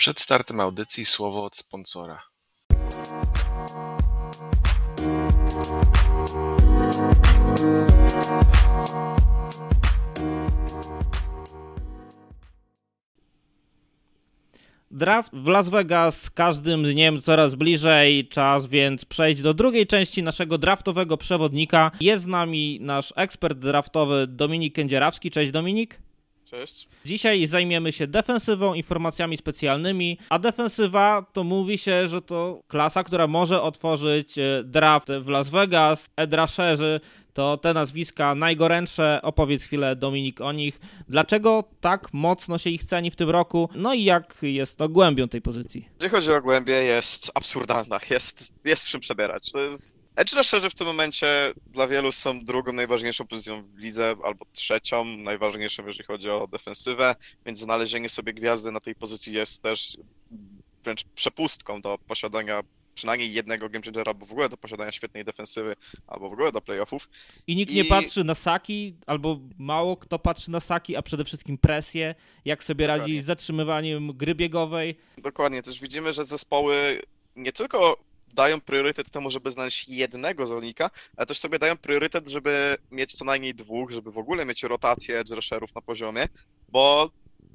Przed startem audycji słowo od sponsora. Draft w Las Vegas z każdym dniem coraz bliżej, czas więc przejść do drugiej części naszego draftowego przewodnika. Jest z nami nasz ekspert draftowy Dominik Kędzierawski. Cześć Dominik. Cześć. Dzisiaj zajmiemy się defensywą, informacjami specjalnymi, a defensywa to mówi się, że to klasa, która może otworzyć e, draft w Las Vegas, Edrasherzy, to te nazwiska najgorętsze. Opowiedz chwilę, Dominik, o nich. Dlaczego tak mocno się ich ceni w tym roku? No i jak jest to głębią tej pozycji? Jeżeli chodzi o głębię, jest absurdalna, jest, jest w czym przebierać. To jest... Edge rusherzy w tym momencie dla wielu są drugą najważniejszą pozycją w lidze, albo trzecią najważniejszą, jeżeli chodzi o defensywę, więc znalezienie sobie gwiazdy na tej pozycji jest też wręcz przepustką do posiadania przynajmniej jednego game changera, albo w ogóle do posiadania świetnej defensywy, albo w ogóle do playoffów. I nikt nie I- patrzy na Saki, albo mało kto patrzy na Saki, a przede wszystkim presję, jak sobie radzi Dokładnie. z zatrzymywaniem gry biegowej. Dokładnie, też widzimy, że zespoły nie tylko dają priorytet temu, żeby znaleźć jednego zawodnika, ale też sobie dają priorytet, żeby mieć co najmniej dwóch, żeby w ogóle mieć rotację edge rusherów na poziomie, bo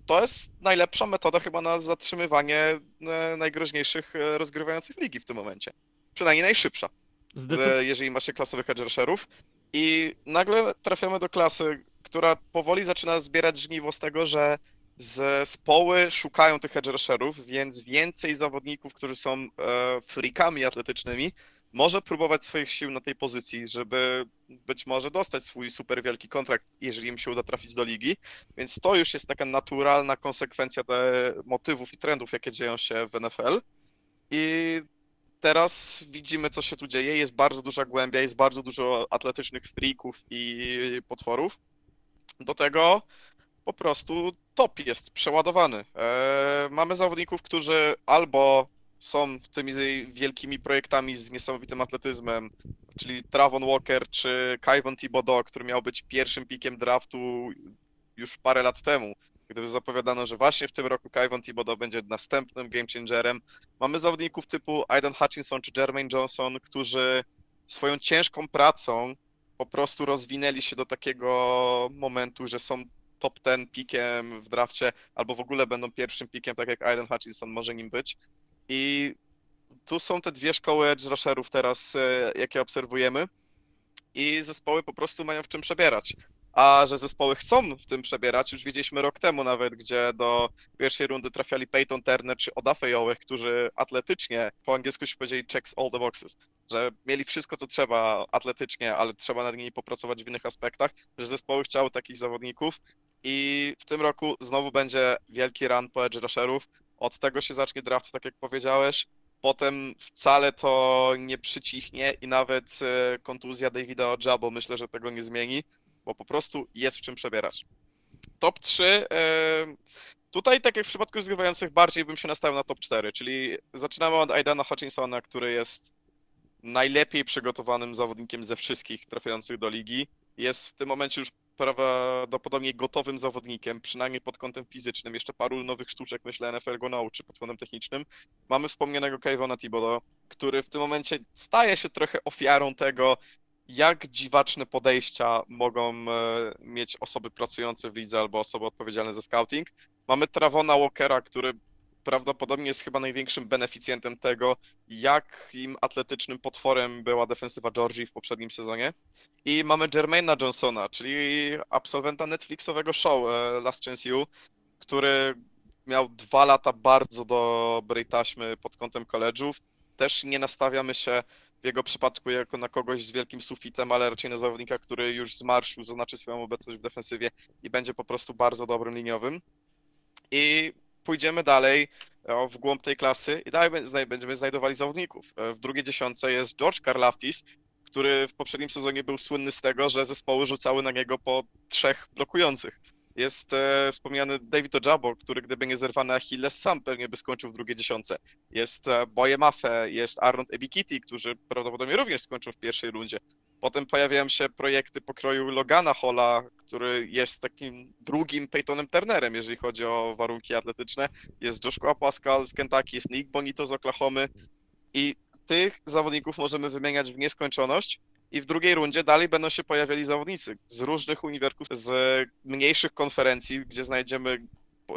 to jest najlepsza metoda chyba na zatrzymywanie e, najgroźniejszych e, rozgrywających ligi w tym momencie. Przynajmniej najszybsza. Zdecyd- e, jeżeli ma się klasowych edge rusherów. I nagle trafiamy do klasy, która powoli zaczyna zbierać żniwo z tego, że zespoły szukają tych edge rusherów, więc więcej zawodników, którzy są e, freakami atletycznymi, może próbować swoich sił na tej pozycji, żeby być może dostać swój super wielki kontrakt, jeżeli im się uda trafić do ligi. Więc to już jest taka naturalna konsekwencja motywów i trendów, jakie dzieją się w NFL. I teraz widzimy, co się tu dzieje. Jest bardzo duża głębia, jest bardzo dużo atletycznych freaków i potworów. Do tego po prostu top jest przeładowany. E, mamy zawodników, którzy albo są tymi wielkimi projektami z niesamowitym atletyzmem, czyli Travon Walker czy Kayvon Thibodeau, który miał być pierwszym pikiem draftu już parę lat temu, gdy zapowiadano, że właśnie w tym roku Kayvon Thibodeau będzie następnym game changerem. Mamy zawodników typu Aidan Hutchinson czy Jermaine Johnson, którzy swoją ciężką pracą po prostu rozwinęli się do takiego momentu, że są top 10 pikiem w drafcie, albo w ogóle będą pierwszym pikiem, tak jak Aidan Hutchinson może nim być. I tu są te dwie szkoły edge rusherów teraz, e, jakie obserwujemy i zespoły po prostu mają w czym przebierać. A że zespoły chcą w tym przebierać, już widzieliśmy rok temu nawet, gdzie do pierwszej rundy trafiali Peyton Turner czy Odafe którzy atletycznie, po angielsku się powiedzieli checks all the boxes, że mieli wszystko, co trzeba atletycznie, ale trzeba nad nimi popracować w innych aspektach, że zespoły chciały takich zawodników i w tym roku znowu będzie wielki run po edge rusherów. Od tego się zacznie draft, tak jak powiedziałeś. Potem wcale to nie przycichnie i nawet e, kontuzja Davida Ojabo myślę, że tego nie zmieni, bo po prostu jest w czym przebierać. Top 3. e, Tutaj, tak jak w przypadku rozgrywających, bardziej bym się nastawił na top 4, czyli zaczynamy od Aidana Hutchinsona, który jest najlepiej przygotowanym zawodnikiem ze wszystkich trafiających do ligi. Jest w tym momencie już prawdopodobnie gotowym zawodnikiem, przynajmniej pod kątem fizycznym. Jeszcze paru nowych sztuczek, myślę, NFL go nauczy pod kątem technicznym. Mamy wspomnianego Kayvona Thibodeau, który w tym momencie staje się trochę ofiarą tego, jak dziwaczne podejścia mogą e, mieć osoby pracujące w lidze albo osoby odpowiedzialne za scouting. Mamy Travona Walkera, który prawdopodobnie jest chyba największym beneficjentem tego, jakim atletycznym potworem była defensywa Georgii w poprzednim sezonie. I mamy Jermaina Johnsona, czyli absolwenta Netflixowego show e, Last Chance You, który miał dwa lata bardzo dobrej taśmy pod kątem koledżów. Też nie nastawiamy się w jego przypadku jako na kogoś z wielkim sufitem, ale raczej na zawodnika, który już z marszu zaznaczy swoją obecność w defensywie i będzie po prostu bardzo dobrym liniowym. I pójdziemy dalej e, w głąb tej klasy i dalej będziemy znajdowali zawodników. E, W drugiej dziesiątce jest George Karlaftis, który w poprzednim sezonie był słynny z tego, że zespoły rzucały na niego po trzech blokujących. Jest e, wspomniany David Ojabo, który gdyby nie zerwany Achilles sam pewnie by skończył w drugiej dziesiątce. Jest e, Boje Mafe, jest Arnold Ebikiti, którzy prawdopodobnie również skończą w pierwszej rundzie. Potem pojawiają się projekty pokroju Logana Holla, który jest takim drugim Peytonem Turnerem, jeżeli chodzi o warunki atletyczne. Jest Joshua Pascal z Kentucky, jest Nick Bonito z Oklahomy i tych zawodników możemy wymieniać w nieskończoność. I w drugiej rundzie dalej będą się pojawiali zawodnicy z różnych uniwersytetów, z mniejszych konferencji, gdzie znajdziemy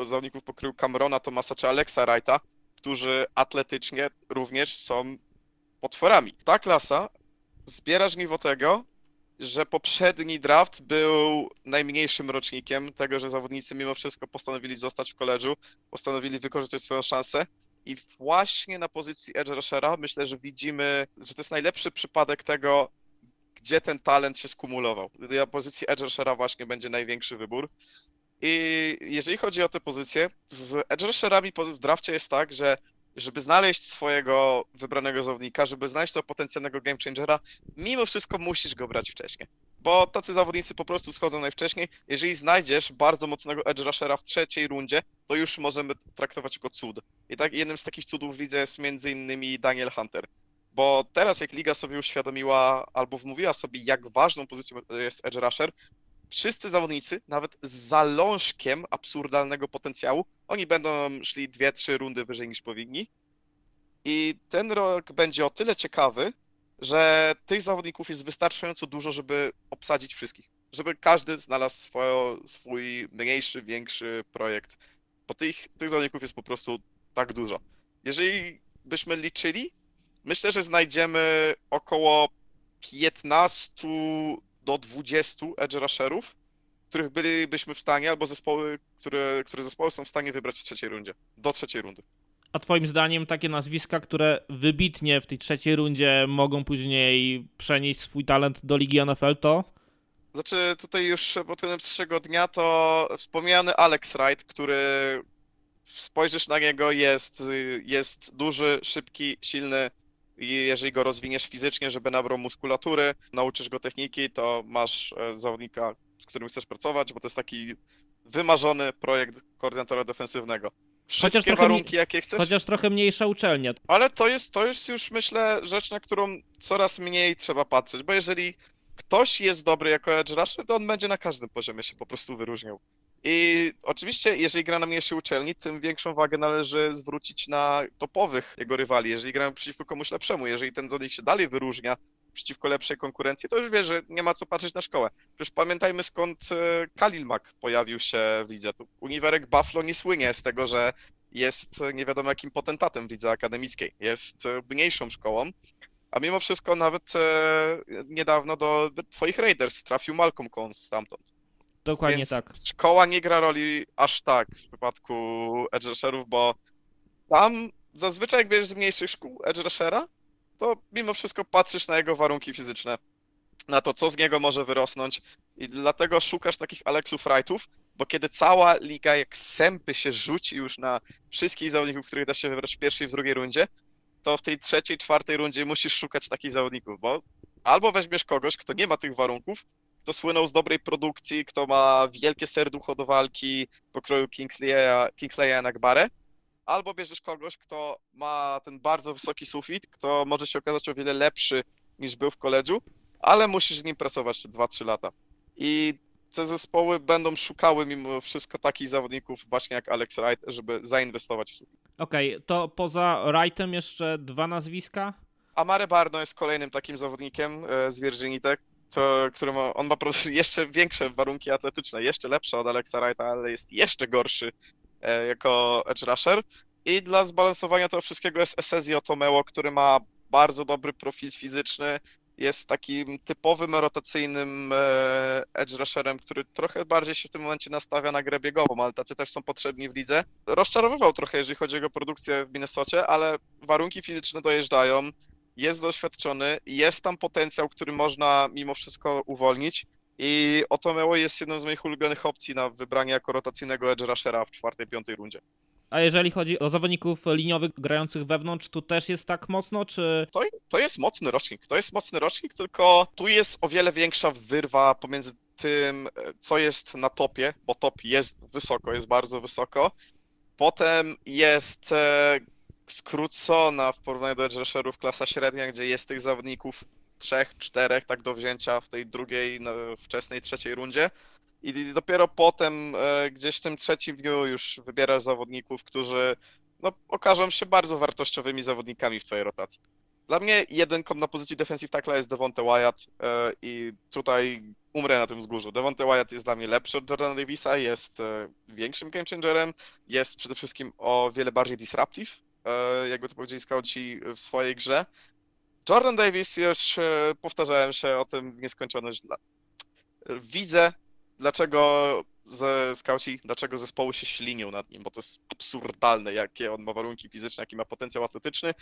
zawodników pokroju Camerona Thomasa czy Alexa Wrighta, którzy atletycznie również są potworami. Ta klasa zbiera żniwo tego, że poprzedni draft był najmniejszym rocznikiem tego, że zawodnicy mimo wszystko postanowili zostać w koledżu, postanowili wykorzystać swoją szansę. I właśnie na pozycji edge rushera myślę, że widzimy, że to jest najlepszy przypadek tego, gdzie ten talent się skumulował. Na pozycji edge rushera właśnie będzie największy wybór. I jeżeli chodzi o te pozycje, z edge rusherami w drafcie jest tak, że żeby znaleźć swojego wybranego zawodnika, żeby znaleźć tego potencjalnego game changera, mimo wszystko musisz go brać wcześniej. Bo tacy zawodnicy po prostu schodzą najwcześniej. Jeżeli znajdziesz bardzo mocnego edge rushera w trzeciej rundzie, to już możemy traktować jako cud. I tak jednym z takich cudów w lidze jest między innymi Daniel Hunter. Bo teraz jak liga sobie uświadomiła albo wmówiła sobie, jak ważną pozycją jest edge rusher, wszyscy zawodnicy, nawet z zalążkiem absurdalnego potencjału, oni będą szli dwie, trzy rundy wyżej niż powinni. I ten rok będzie o tyle ciekawy, że tych zawodników jest wystarczająco dużo, żeby obsadzić wszystkich. Żeby każdy znalazł swojo, swój mniejszy, większy projekt. Bo tych, tych zawodników jest po prostu tak dużo. Jeżeli byśmy liczyli, myślę, że znajdziemy około 15 do 20 edge rusherów, których bylibyśmy w stanie, albo zespoły, które, które zespoły są w stanie wybrać w trzeciej rundzie, do trzeciej rundy. A twoim zdaniem takie nazwiska, które wybitnie w tej trzeciej rundzie mogą później przenieść swój talent do Ligi NFL to? Znaczy tutaj już pod koniec trzeciego dnia to wspomniany Alex Wright, który spojrzysz na niego, jest, jest duży, szybki, silny, i jeżeli go rozwiniesz fizycznie, żeby nabrał muskulatury, nauczysz go techniki, to masz e, zawodnika, z którym chcesz pracować, bo to jest taki wymarzony projekt koordynatora defensywnego. Wszystkie Chociaż warunki, jakie chcesz. Chociaż trochę mniejsza uczelnia. Ale to jest, to jest już, myślę, rzecz, na którą coraz mniej trzeba patrzeć, bo jeżeli ktoś jest dobry jako edge rusher, to on będzie na każdym poziomie się po prostu wyróżniał. I oczywiście, jeżeli gra na mniejszej uczelni, tym większą wagę należy zwrócić na topowych jego rywali. Jeżeli gramy przeciwko komuś lepszemu, jeżeli ten zawodnik się dalej wyróżnia przeciwko lepszej konkurencji, to już wie, że nie ma co patrzeć na szkołę. Przecież pamiętajmy skąd e, Kalil Mack pojawił się w lidze. Tu uniwerek Buffalo nie słynie z tego, że jest nie wiadomo jakim potentatem w lidze akademickiej. Jest e, mniejszą szkołą, a mimo wszystko nawet e, niedawno do twoich Raiders trafił Malcolm Coons stamtąd. Dokładnie Więc tak. szkoła nie gra roli aż tak w przypadku edge rusherów, bo tam zazwyczaj jak bierzesz z mniejszych szkół edge rushera, to mimo wszystko patrzysz na jego warunki fizyczne, na to, co z niego może wyrosnąć. I dlatego szukasz takich Alexów Wrightów, bo kiedy cała liga jak sępy się rzuci już na wszystkich zawodników, których da się wybrać w pierwszej i w drugiej rundzie, to w tej trzeciej, czwartej rundzie musisz szukać takich zawodników, bo albo weźmiesz kogoś, kto nie ma tych warunków, kto słynął z dobrej produkcji, kto ma wielkie serducho do walki pokroju Kingsleya, Kingsleya Nagbare, albo bierzesz kogoś, kto ma ten bardzo wysoki sufit, kto może się okazać o wiele lepszy niż był w koledżu, ale musisz z nim pracować 2-3 lata. I te zespoły będą szukały mimo wszystko takich zawodników właśnie jak Alex Wright, żeby zainwestować w sufit. Okej, okay, to poza Wrightem jeszcze dwa nazwiska? Amare Barno jest kolejnym takim zawodnikiem e, z Virginii Tech, to, który ma, on ma jeszcze większe warunki atletyczne, jeszcze lepsze od Alexa Wrighta, ale jest jeszcze gorszy jako edge rusher. I dla zbalansowania tego wszystkiego jest Esezio Tomeo, który ma bardzo dobry profil fizyczny, jest takim typowym rotacyjnym e, edge rusherem, który trochę bardziej się w tym momencie nastawia na grę biegową, ale tacy też są potrzebni w lidze. Rozczarowywał trochę, jeżeli chodzi o jego produkcję w Minnesocie, ale warunki fizyczne dojeżdżają jest doświadczony, jest tam potencjał, który można mimo wszystko uwolnić. I Otomeo jest jedną z moich ulubionych opcji na wybranie jako rotacyjnego edge rushera w czwartej, piątej rundzie. A jeżeli chodzi o zawodników liniowych grających wewnątrz, tu też jest tak mocno, czy... To, to jest mocny rocznik, to jest mocny rocznik, tylko tu jest o wiele większa wyrwa pomiędzy tym, co jest na topie, bo top jest wysoko, jest bardzo wysoko. Potem jest e, skrócona w porównaniu do edge rusherów klasa średnia, gdzie jest tych zawodników trzech, czterech tak do wzięcia w tej drugiej, no, wczesnej trzeciej rundzie. I dopiero potem, e, gdzieś w tym trzecim dniu już wybierasz zawodników, którzy no, okażą się bardzo wartościowymi zawodnikami w twojej rotacji. Dla mnie jedynką na pozycji defensive tackle jest Devonte Wyatt e, i tutaj umrę na tym wzgórzu. Devonte Wyatt jest dla mnie lepszy od Jordana Davisa, jest e, większym game changerem, jest przede wszystkim o wiele bardziej disruptive, jakby to powiedzieli scouci w swojej grze. Jordan Davis, już e, powtarzałem się o tym nieskończoność. Widzę, dlaczego ze skauci, dlaczego zespoły się ślinią nad nim, bo to jest absurdalne, jakie on ma warunki fizyczne, jaki ma potencjał atletyczny.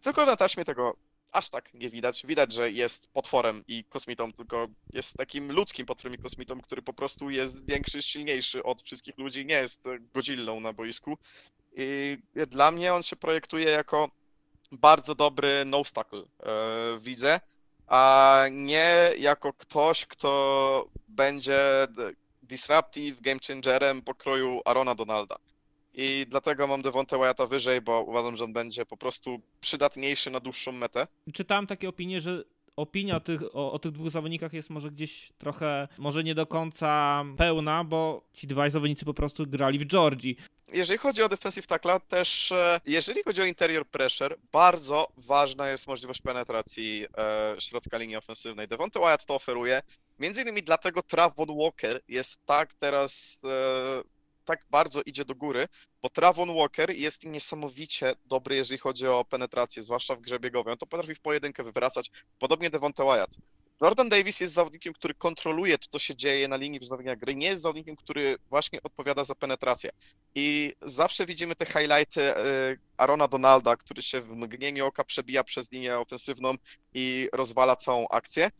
Tylko na taśmie tego aż tak nie widać. Widać, że jest potworem i kosmitą, tylko jest takim ludzkim potworem i kosmitą, który po prostu jest większy, silniejszy od wszystkich ludzi, nie jest Godzillą na boisku. I dla mnie on się projektuje jako bardzo dobry nose tackle, e, widzę, a nie jako ktoś, kto będzie disruptive game changerem pokroju Arona Donalda. I dlatego mam Devonte Wyatta wyżej, bo uważam, że on będzie po prostu przydatniejszy na dłuższą metę. Czytałem takie opinie, że opinia tych, o, o tych dwóch zawodnikach jest może gdzieś trochę, może nie do końca pełna, bo ci dwaj zawodnicy po prostu grali w Georgii. Jeżeli chodzi o defensive tackla, też e, jeżeli chodzi o interior pressure, bardzo ważna jest możliwość penetracji e, środka linii ofensywnej. Devonte Wyatt to oferuje. Między innymi dlatego Travon Walker jest tak teraz, e, tak bardzo idzie do góry, bo Travon Walker jest niesamowicie dobry, jeżeli chodzi o penetrację, zwłaszcza w grze biegowej. On to potrafi w pojedynkę wywracać, podobnie Devonte Wyatt. Jordan Davis jest zawodnikiem, który kontroluje to, co się dzieje na linii wznowienia gry. Nie jest zawodnikiem, który właśnie odpowiada za penetrację. I zawsze widzimy te highlighty e, Arona Donalda, który się w mgnieniu oka przebija przez linię ofensywną i rozwala całą akcję.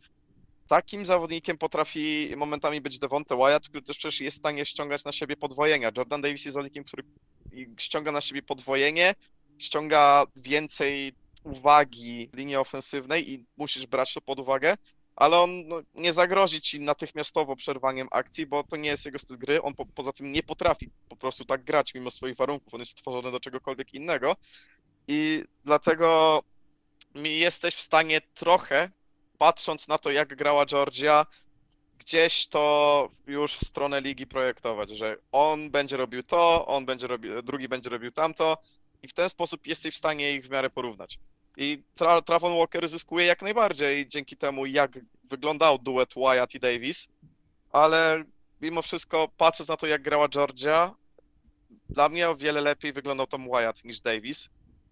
Takim zawodnikiem potrafi momentami być Devonte Wyatt, który też przecież jest w stanie ściągać na siebie podwojenia. Jordan Davis jest zawodnikiem, który ściąga na siebie podwojenie, ściąga więcej uwagi linii ofensywnej i musisz brać to pod uwagę, ale on no, nie zagrozi ci natychmiastowo przerwaniem akcji, bo to nie jest jego styl gry. On po, poza tym nie potrafi po prostu tak grać mimo swoich warunków. On jest stworzony do czegokolwiek innego i dlatego mi jesteś w stanie trochę, patrząc na to, jak grała Georgia, gdzieś to już w stronę ligi projektować, że on będzie robił to, on będzie robił, drugi będzie robił tamto i w ten sposób jesteś w stanie ich w miarę porównać. I Tra Travon Walker zyskuje jak najbardziej dzięki temu, jak wyglądał duet Wyatt i Davis, ale mimo wszystko, patrząc na to, jak grała Georgia, dla mnie o wiele lepiej wyglądał Tom Wyatt niż Davis.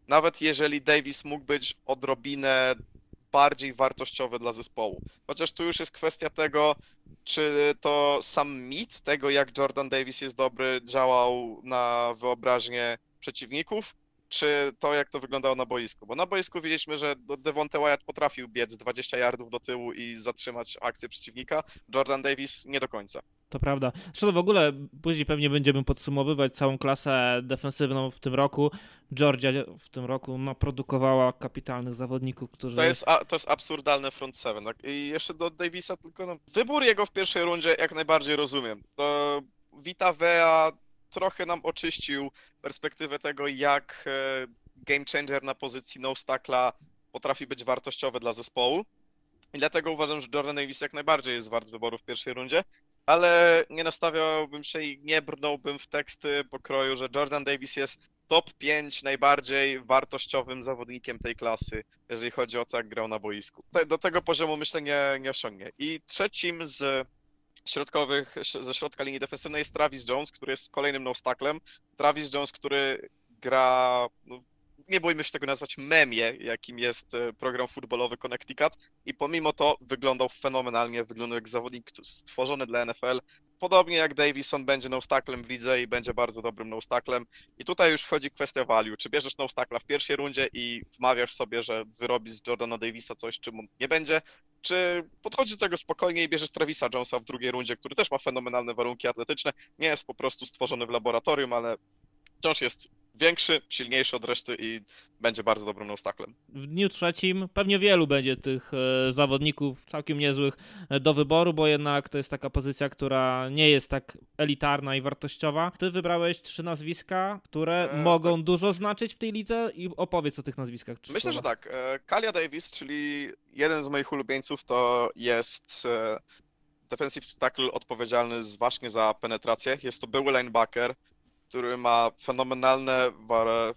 Nawet jeżeli Davis mógł być odrobinę bardziej wartościowy dla zespołu. Chociaż tu już jest kwestia tego, czy to sam mit tego, jak Jordan Davis jest dobry, działał na wyobraźnię przeciwników, czy to, jak to wyglądało na boisku. Bo na boisku widzieliśmy, że Devonte Wyatt potrafił biec 20 yardów do tyłu i zatrzymać akcję przeciwnika. Jordan Davis nie do końca. To prawda. Zresztą w ogóle później pewnie będziemy podsumowywać całą klasę defensywną w tym roku. Georgia w tym roku naprodukowała kapitalnych zawodników, którzy... To jest, a- to jest absurdalne front seven. Tak? I jeszcze do Davisa tylko no, wybór jego w pierwszej rundzie jak najbardziej rozumiem. To Vita Vea trochę nam oczyścił perspektywę tego, jak e, game changer na pozycji no tackla potrafi być wartościowy dla zespołu. I dlatego uważam, że Jordan Davis jak najbardziej jest wart wyboru w pierwszej rundzie, ale nie nastawiałbym się i nie brnąłbym w teksty pokroju, że Jordan Davis jest top 5 najbardziej wartościowym zawodnikiem tej klasy, jeżeli chodzi o to, jak grał na boisku. Do tego poziomu myślę nie, nie osiągnie. I trzecim z środkowych, ze środka linii defensywnej jest Travis Jones, który jest kolejnym no-stacklem. Travis Jones, który gra, no, nie bójmy się tego nazwać, memie, jakim jest e, program futbolowy Connecticut i pomimo to wyglądał fenomenalnie, wyglądał jak zawodnik stworzony dla NFL. Podobnie jak Davison będzie no-stacklem w lidze i będzie bardzo dobrym no-stacklem. I tutaj już wchodzi kwestia value. Czy bierzesz no-stackla w pierwszej rundzie i wmawiasz sobie, że wyrobi z Jordana Davisa coś, czym on nie będzie, czy podchodzi do tego spokojnie i bierzesz Travisa Jonesa w drugiej rundzie, który też ma fenomenalne warunki atletyczne, nie jest po prostu stworzony w laboratorium, ale wciąż jest większy, silniejszy od reszty i będzie bardzo dobrym nostaklem. W dniu trzecim pewnie wielu będzie tych e, zawodników całkiem niezłych e, do wyboru, bo jednak to jest taka pozycja, która nie jest tak elitarna i wartościowa. Ty wybrałeś trzy nazwiska, które E, mogą tak. dużo znaczyć w tej lidze i opowiedz o tych nazwiskach. Myślę, słowa. że tak. E, Kalia Davis, czyli jeden z moich ulubieńców, to jest defensive tackle odpowiedzialny właśnie za penetrację. Jest to były linebacker, który ma fenomenalne,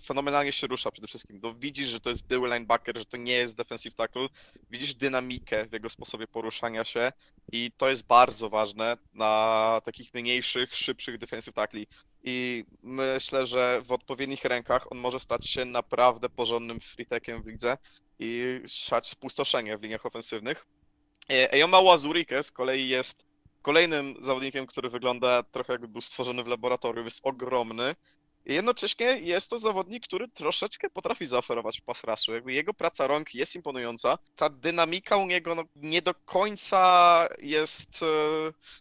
fenomenalnie się rusza przede wszystkim. No, widzisz, że to jest były linebacker, że to nie jest defensive tackle. Widzisz dynamikę w jego sposobie poruszania się i to jest bardzo ważne na takich mniejszych, szybszych defensive tackli. I myślę, że w odpowiednich rękach on może stać się naprawdę porządnym freetekiem w lidze i siać spustoszenie w liniach ofensywnych. E, Eyoma Łazurike z kolei jest kolejnym zawodnikiem, który wygląda trochę jakby był stworzony w laboratorium, jest ogromny. I jednocześnie jest to zawodnik, który troszeczkę potrafi zaoferować w pass rushu. Jakby jego praca rąk jest imponująca. Ta dynamika u niego no, nie do końca jest. E,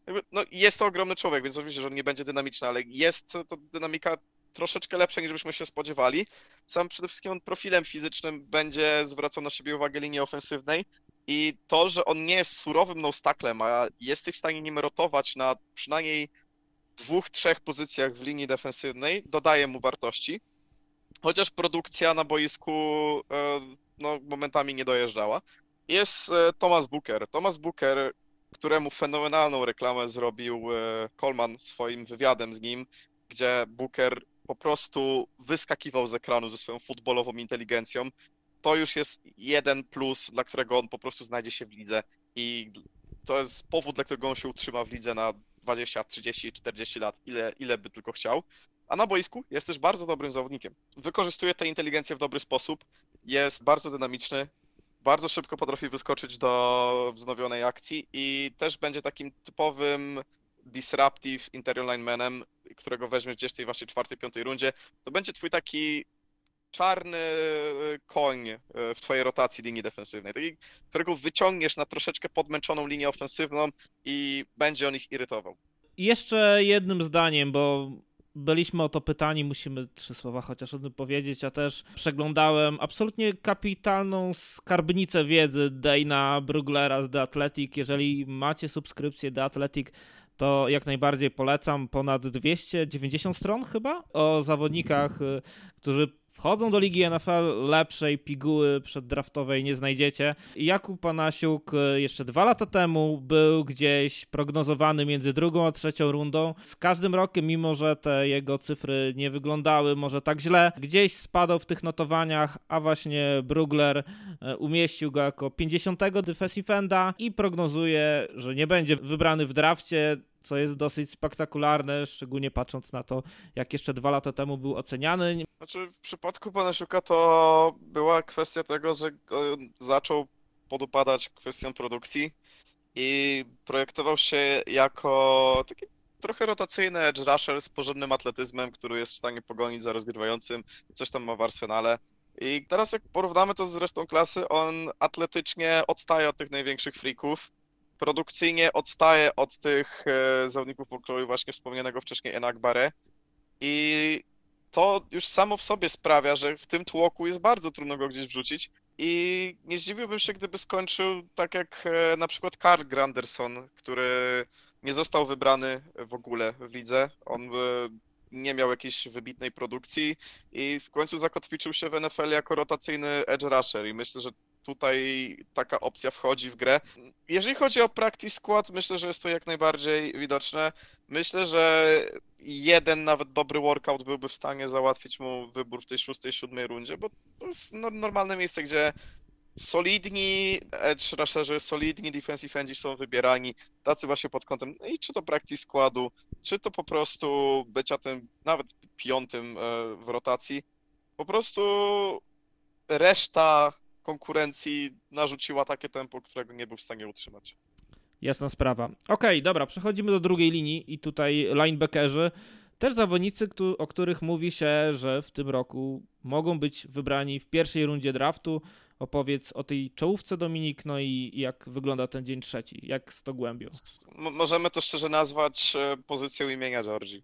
jakby, no, jest to ogromny człowiek, więc oczywiście, że on nie będzie dynamiczny, ale jest to dynamika troszeczkę lepsza niż byśmy się spodziewali. Sam przede wszystkim on profilem fizycznym będzie zwracał na siebie uwagę linii ofensywnej i to, że on nie jest surowym nostaklem, a jesteś w stanie nim rotować na przynajmniej dwóch, trzech pozycjach w linii defensywnej, dodaje mu wartości. Chociaż produkcja na boisku e, no, momentami nie dojeżdżała. Jest e, Thomas Booker. Thomas Booker, któremu fenomenalną reklamę zrobił e, Coleman swoim wywiadem z nim, gdzie Booker po prostu wyskakiwał z ekranu ze swoją futbolową inteligencją to już jest jeden plus, dla którego on po prostu znajdzie się w lidze i to jest powód, dla którego on się utrzyma w lidze na 20, 30, 40 lat, ile, ile by tylko chciał. A na boisku jest też bardzo dobrym zawodnikiem. Wykorzystuje tę inteligencję w dobry sposób, jest bardzo dynamiczny, bardzo szybko potrafi wyskoczyć do wznowionej akcji i też będzie takim typowym disruptive interior linemanem, którego weźmiesz gdzieś w tej właśnie czwartej, piątej rundzie. To będzie twój taki czarny e, koń e, w twojej rotacji linii defensywnej, taki, którego wyciągniesz na troszeczkę podmęczoną linię ofensywną i będzie on ich irytował. Jeszcze jednym zdaniem, bo byliśmy o to pytani, musimy trzy słowa chociaż o tym powiedzieć. Ja też przeglądałem absolutnie kapitalną skarbnicę wiedzy Dana Bruglera z The Athletic. Jeżeli macie subskrypcję The Athletic, to jak najbardziej polecam. Ponad 290 stron chyba o zawodnikach, y, którzy wchodzą do ligi NFL, lepszej piguły przeddraftowej nie znajdziecie. Jakub Panasiuk e, jeszcze dwa lata temu był gdzieś prognozowany między drugą a trzecią rundą. Z każdym rokiem, mimo że te jego cyfry nie wyglądały może tak źle, gdzieś spadał w tych notowaniach, a właśnie Brugler e, umieścił go jako 50 defensive enda i prognozuje, że nie będzie wybrany w drafcie co jest dosyć spektakularne, szczególnie patrząc na to, jak jeszcze dwa lata temu był oceniany. Znaczy, w przypadku Panasiuka to była kwestia tego, że zaczął podupadać kwestią produkcji i projektował się jako taki trochę rotacyjny edge rusher z porządnym atletyzmem, który jest w stanie pogonić za rozgrywającym, coś tam ma w arsenale. I teraz jak porównamy to z resztą klasy, on atletycznie odstaje od tych największych freaków, produkcyjnie odstaje od tych e, zawodników pokroju właśnie wspomnianego wcześniej Enakbare i to już samo w sobie sprawia, że w tym tłoku jest bardzo trudno go gdzieś wrzucić. I nie zdziwiłbym się, gdyby skończył tak jak e, na przykład Karl Granderson, który nie został wybrany w ogóle w lidze. On e, nie miał jakiejś wybitnej produkcji i w końcu zakotwiczył się w NFL jako rotacyjny edge rusher. I myślę, że tutaj taka opcja wchodzi w grę. Jeżeli chodzi o practice skład, myślę, że jest to jak najbardziej widoczne. Myślę, że jeden nawet dobry workout byłby w stanie załatwić mu wybór w tej szóstej, siódmej rundzie, bo to jest normalne miejsce, gdzie solidni edge rusherzy, solidni defensive endzi są wybierani, tacy właśnie pod kątem, no i czy to practice składu, czy to po prostu bycia tym nawet piątym e, w rotacji. Po prostu reszta konkurencji narzuciła takie tempo, którego nie był w stanie utrzymać. Jasna sprawa. Okej, okay, dobra, przechodzimy do drugiej linii i tutaj linebackerzy. Też zawodnicy, o których mówi się, że w tym roku mogą być wybrani w pierwszej rundzie draftu. Opowiedz o tej czołówce Dominik, no i jak wygląda ten dzień trzeci, jak z to głębią. możemy to szczerze nazwać e, pozycją imienia Georgii.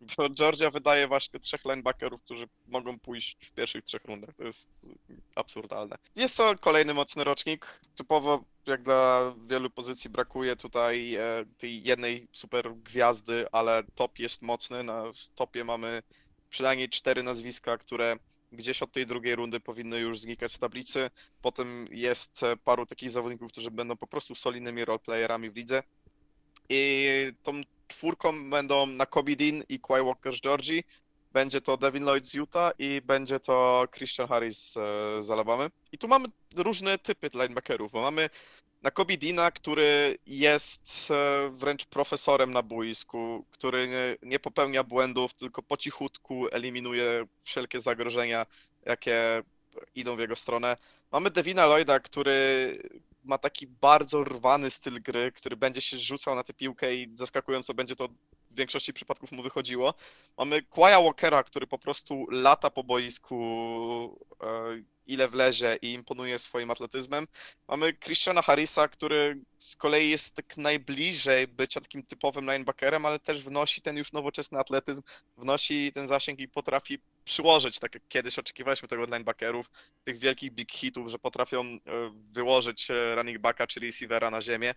Bo Georgia wydaje właśnie trzech linebackerów, którzy mogą pójść w pierwszych trzech rundach. To jest absurdalne. Jest to kolejny mocny rocznik. Typowo jak dla wielu pozycji brakuje tutaj e, tej jednej super gwiazdy, ale top jest mocny. Na topie mamy przynajmniej cztery nazwiska, które gdzieś od tej drugiej rundy powinny już znikać z tablicy. Potem jest paru takich zawodników, którzy będą po prostu solidnymi roleplayerami w lidze. I tą czwórką będą na Kobe Dean i Quay Walker z. Będzie to Devin Lloyd z Utah i będzie to Christian Harris e, z Alabamy. I tu mamy różne typy linebackerów, bo mamy na Kobe Deana, który jest e, wręcz profesorem na boisku, który nie, nie popełnia błędów, tylko po cichutku eliminuje wszelkie zagrożenia, jakie idą w jego stronę. Mamy Devina Lloyda, który ma taki bardzo rwany styl gry, który będzie się rzucał na tę piłkę i zaskakująco będzie to w większości przypadków mu wychodziło. Mamy Quaya Walkera, który po prostu lata po boisku, e, ile wlezie i imponuje swoim atletyzmem. Mamy Christiana Harrisa, który z kolei jest tak najbliżej bycia takim typowym linebackerem, ale też wnosi ten już nowoczesny atletyzm, wnosi ten zasięg i potrafi przyłożyć, tak jak kiedyś oczekiwaliśmy tego od linebackerów, tych wielkich big hitów, że potrafią e, wyłożyć e, running backa czy receivera na ziemię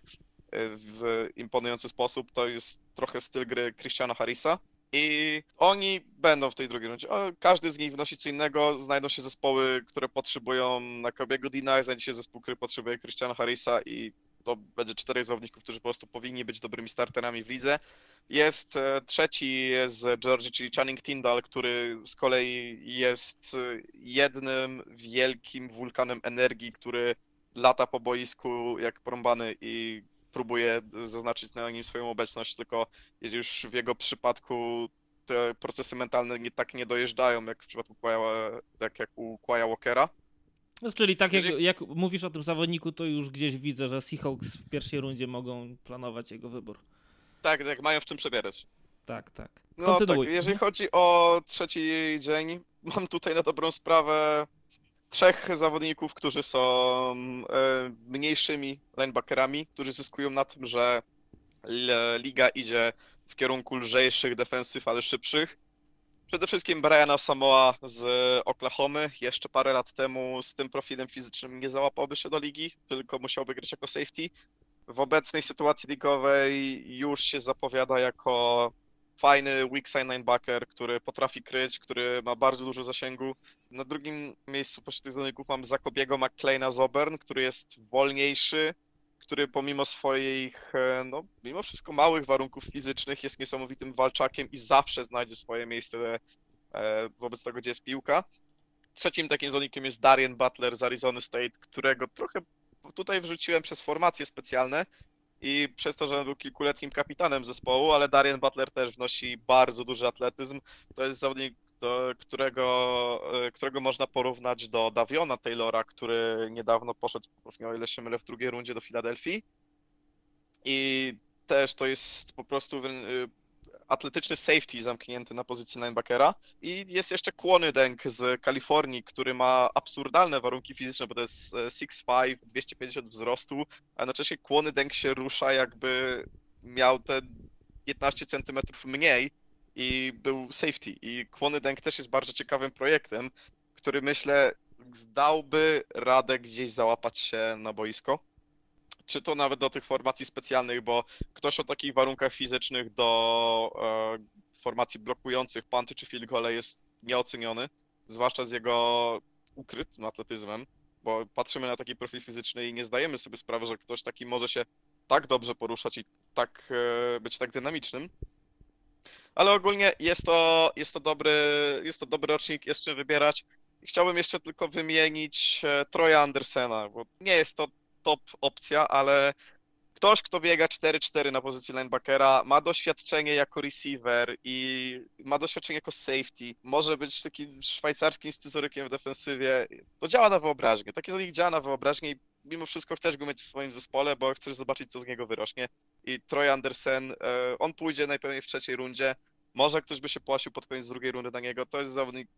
w imponujący sposób. To jest trochę styl gry Christiana Harrisa. I oni będą w tej drugiej rundzie. Każdy z nich wnosi co innego. Znajdą się zespoły, które potrzebują na Kobiego Dina, znajdzie się zespół, który potrzebuje Christiana Harrisa i to będzie czterech zawodników, którzy po prostu powinni być dobrymi starterami w lidze. Jest e, trzeci z Georgii, czyli Channing Tyndall, który z kolei jest e, jednym wielkim wulkanem energii, który lata po boisku jak porąbany i próbuje zaznaczyć na nim swoją obecność, tylko już w jego przypadku te procesy mentalne nie tak nie dojeżdżają, jak w przypadku Quaya, tak jak u Quaya Walkera. No, czyli tak jak, jak mówisz o tym zawodniku, to już gdzieś widzę, że Seahawks w pierwszej rundzie mogą planować jego wybór. Tak, tak, mają w czym przebierać. Tak, tak. No tak, jeżeli chodzi o trzeci dzień, mam tutaj na dobrą sprawę trzech zawodników, którzy są e, mniejszymi linebackerami, którzy zyskują na tym, że liga idzie w kierunku lżejszych defensyw, ale szybszych. Przede wszystkim Briana Samoa z Oklahomy. Jeszcze parę lat temu z tym profilem fizycznym nie załapałby się do ligi, tylko musiałby grać jako safety. W obecnej sytuacji ligowej już się zapowiada jako fajny weak side linebacker, który potrafi kryć, który ma bardzo dużo zasięgu. Na drugim miejscu pośród tych zawodników mam Zakobiego McClaina z Auburn, który jest wolniejszy, który pomimo swoich, e, no, mimo wszystko małych warunków fizycznych jest niesamowitym walczakiem i zawsze znajdzie swoje miejsce e, wobec tego, gdzie jest piłka. Trzecim takim zawodnikiem jest Darian Butler z Arizona State, którego trochę tutaj wrzuciłem przez formacje specjalne, i przez to, że był kilkuletnim kapitanem zespołu, ale Darian Butler też wnosi bardzo duży atletyzm. To jest zawodnik, którego, e, którego można porównać do Daviona Taylora, który niedawno poszedł, o ile się mylę, w drugiej rundzie do Filadelfii. I też to jest po prostu atletyczny safety zamknięty na pozycji linebackera i jest jeszcze Kłony Deng z Kalifornii, który ma absurdalne warunki fizyczne, bo to jest 6'5", e, 250 wzrostu, a jednocześnie Kłony Deng się rusza jakby miał te 15 centymetrów mniej i był safety. I Kłony Deng też jest bardzo ciekawym projektem, który myślę zdałby radę gdzieś załapać się na boisko czy to nawet do tych formacji specjalnych, bo ktoś o takich warunkach fizycznych do e, formacji blokujących panty czy field jest nieoceniony, zwłaszcza z jego ukrytym atletyzmem, bo patrzymy na taki profil fizyczny i nie zdajemy sobie sprawy, że ktoś taki może się tak dobrze poruszać i tak e, być tak dynamicznym. Ale ogólnie jest to, jest to dobry, jest to dobry rocznik, jest czym wybierać. Chciałbym jeszcze tylko wymienić e, Troja Andersena, bo nie jest to top opcja, ale ktoś, kto biega 4-4 na pozycji linebackera, ma doświadczenie jako receiver i ma doświadczenie jako safety, może być takim szwajcarskim scyzorykiem w defensywie, to działa na wyobraźnię. Taki z nich działa na wyobraźnię i mimo wszystko chcesz go mieć w swoim zespole, bo chcesz zobaczyć, co z niego wyrośnie. I Troy Andersen, e, on pójdzie najpewniej w trzeciej rundzie, może ktoś by się płasił pod koniec drugiej rundy na niego, to jest zawodnik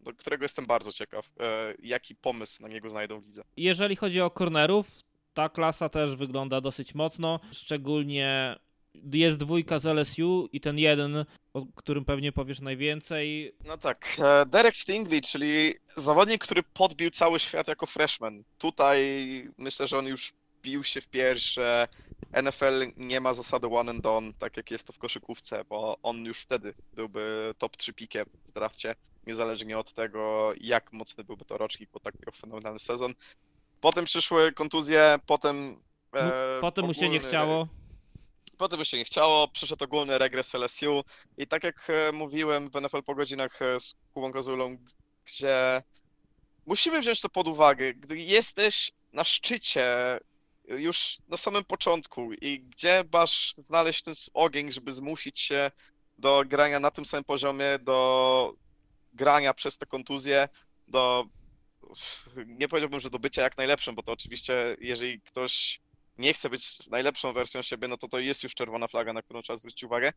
do którego jestem bardzo ciekaw, e, jaki pomysł na niego znajdą widzę. Jeżeli chodzi o cornerów, ta klasa też wygląda dosyć mocno, szczególnie jest dwójka z LSU i ten jeden o którym pewnie powiesz najwięcej. No tak, e, Derek Stingley, czyli zawodnik, który podbił cały świat jako freshman. Tutaj myślę, że on już bił się w pierś, że NFL nie ma zasady one and done, tak jak jest to w koszykówce, bo on już wtedy byłby top 3 pikiem w drafcie, niezależnie od tego, jak mocny byłby to rocznik, bo tak miał fenomenalny sezon. Potem przyszły kontuzje, potem... E, potem mu się nie chciało. Potem mu się nie chciało, przyszedł ogólny regres LSU i tak jak e, mówiłem w NFL po godzinach e, z Kubą Kozulą, gdzie musimy wziąć to pod uwagę, gdy jesteś na szczycie już na samym początku i gdzie masz znaleźć ten ogień, żeby zmusić się do grania na tym samym poziomie, do grania przez te kontuzje, do nie powiedziałbym, że do bycia jak najlepszym, bo to oczywiście, jeżeli ktoś nie chce być najlepszą wersją siebie, no to to jest już czerwona flaga, na którą trzeba zwrócić uwagę.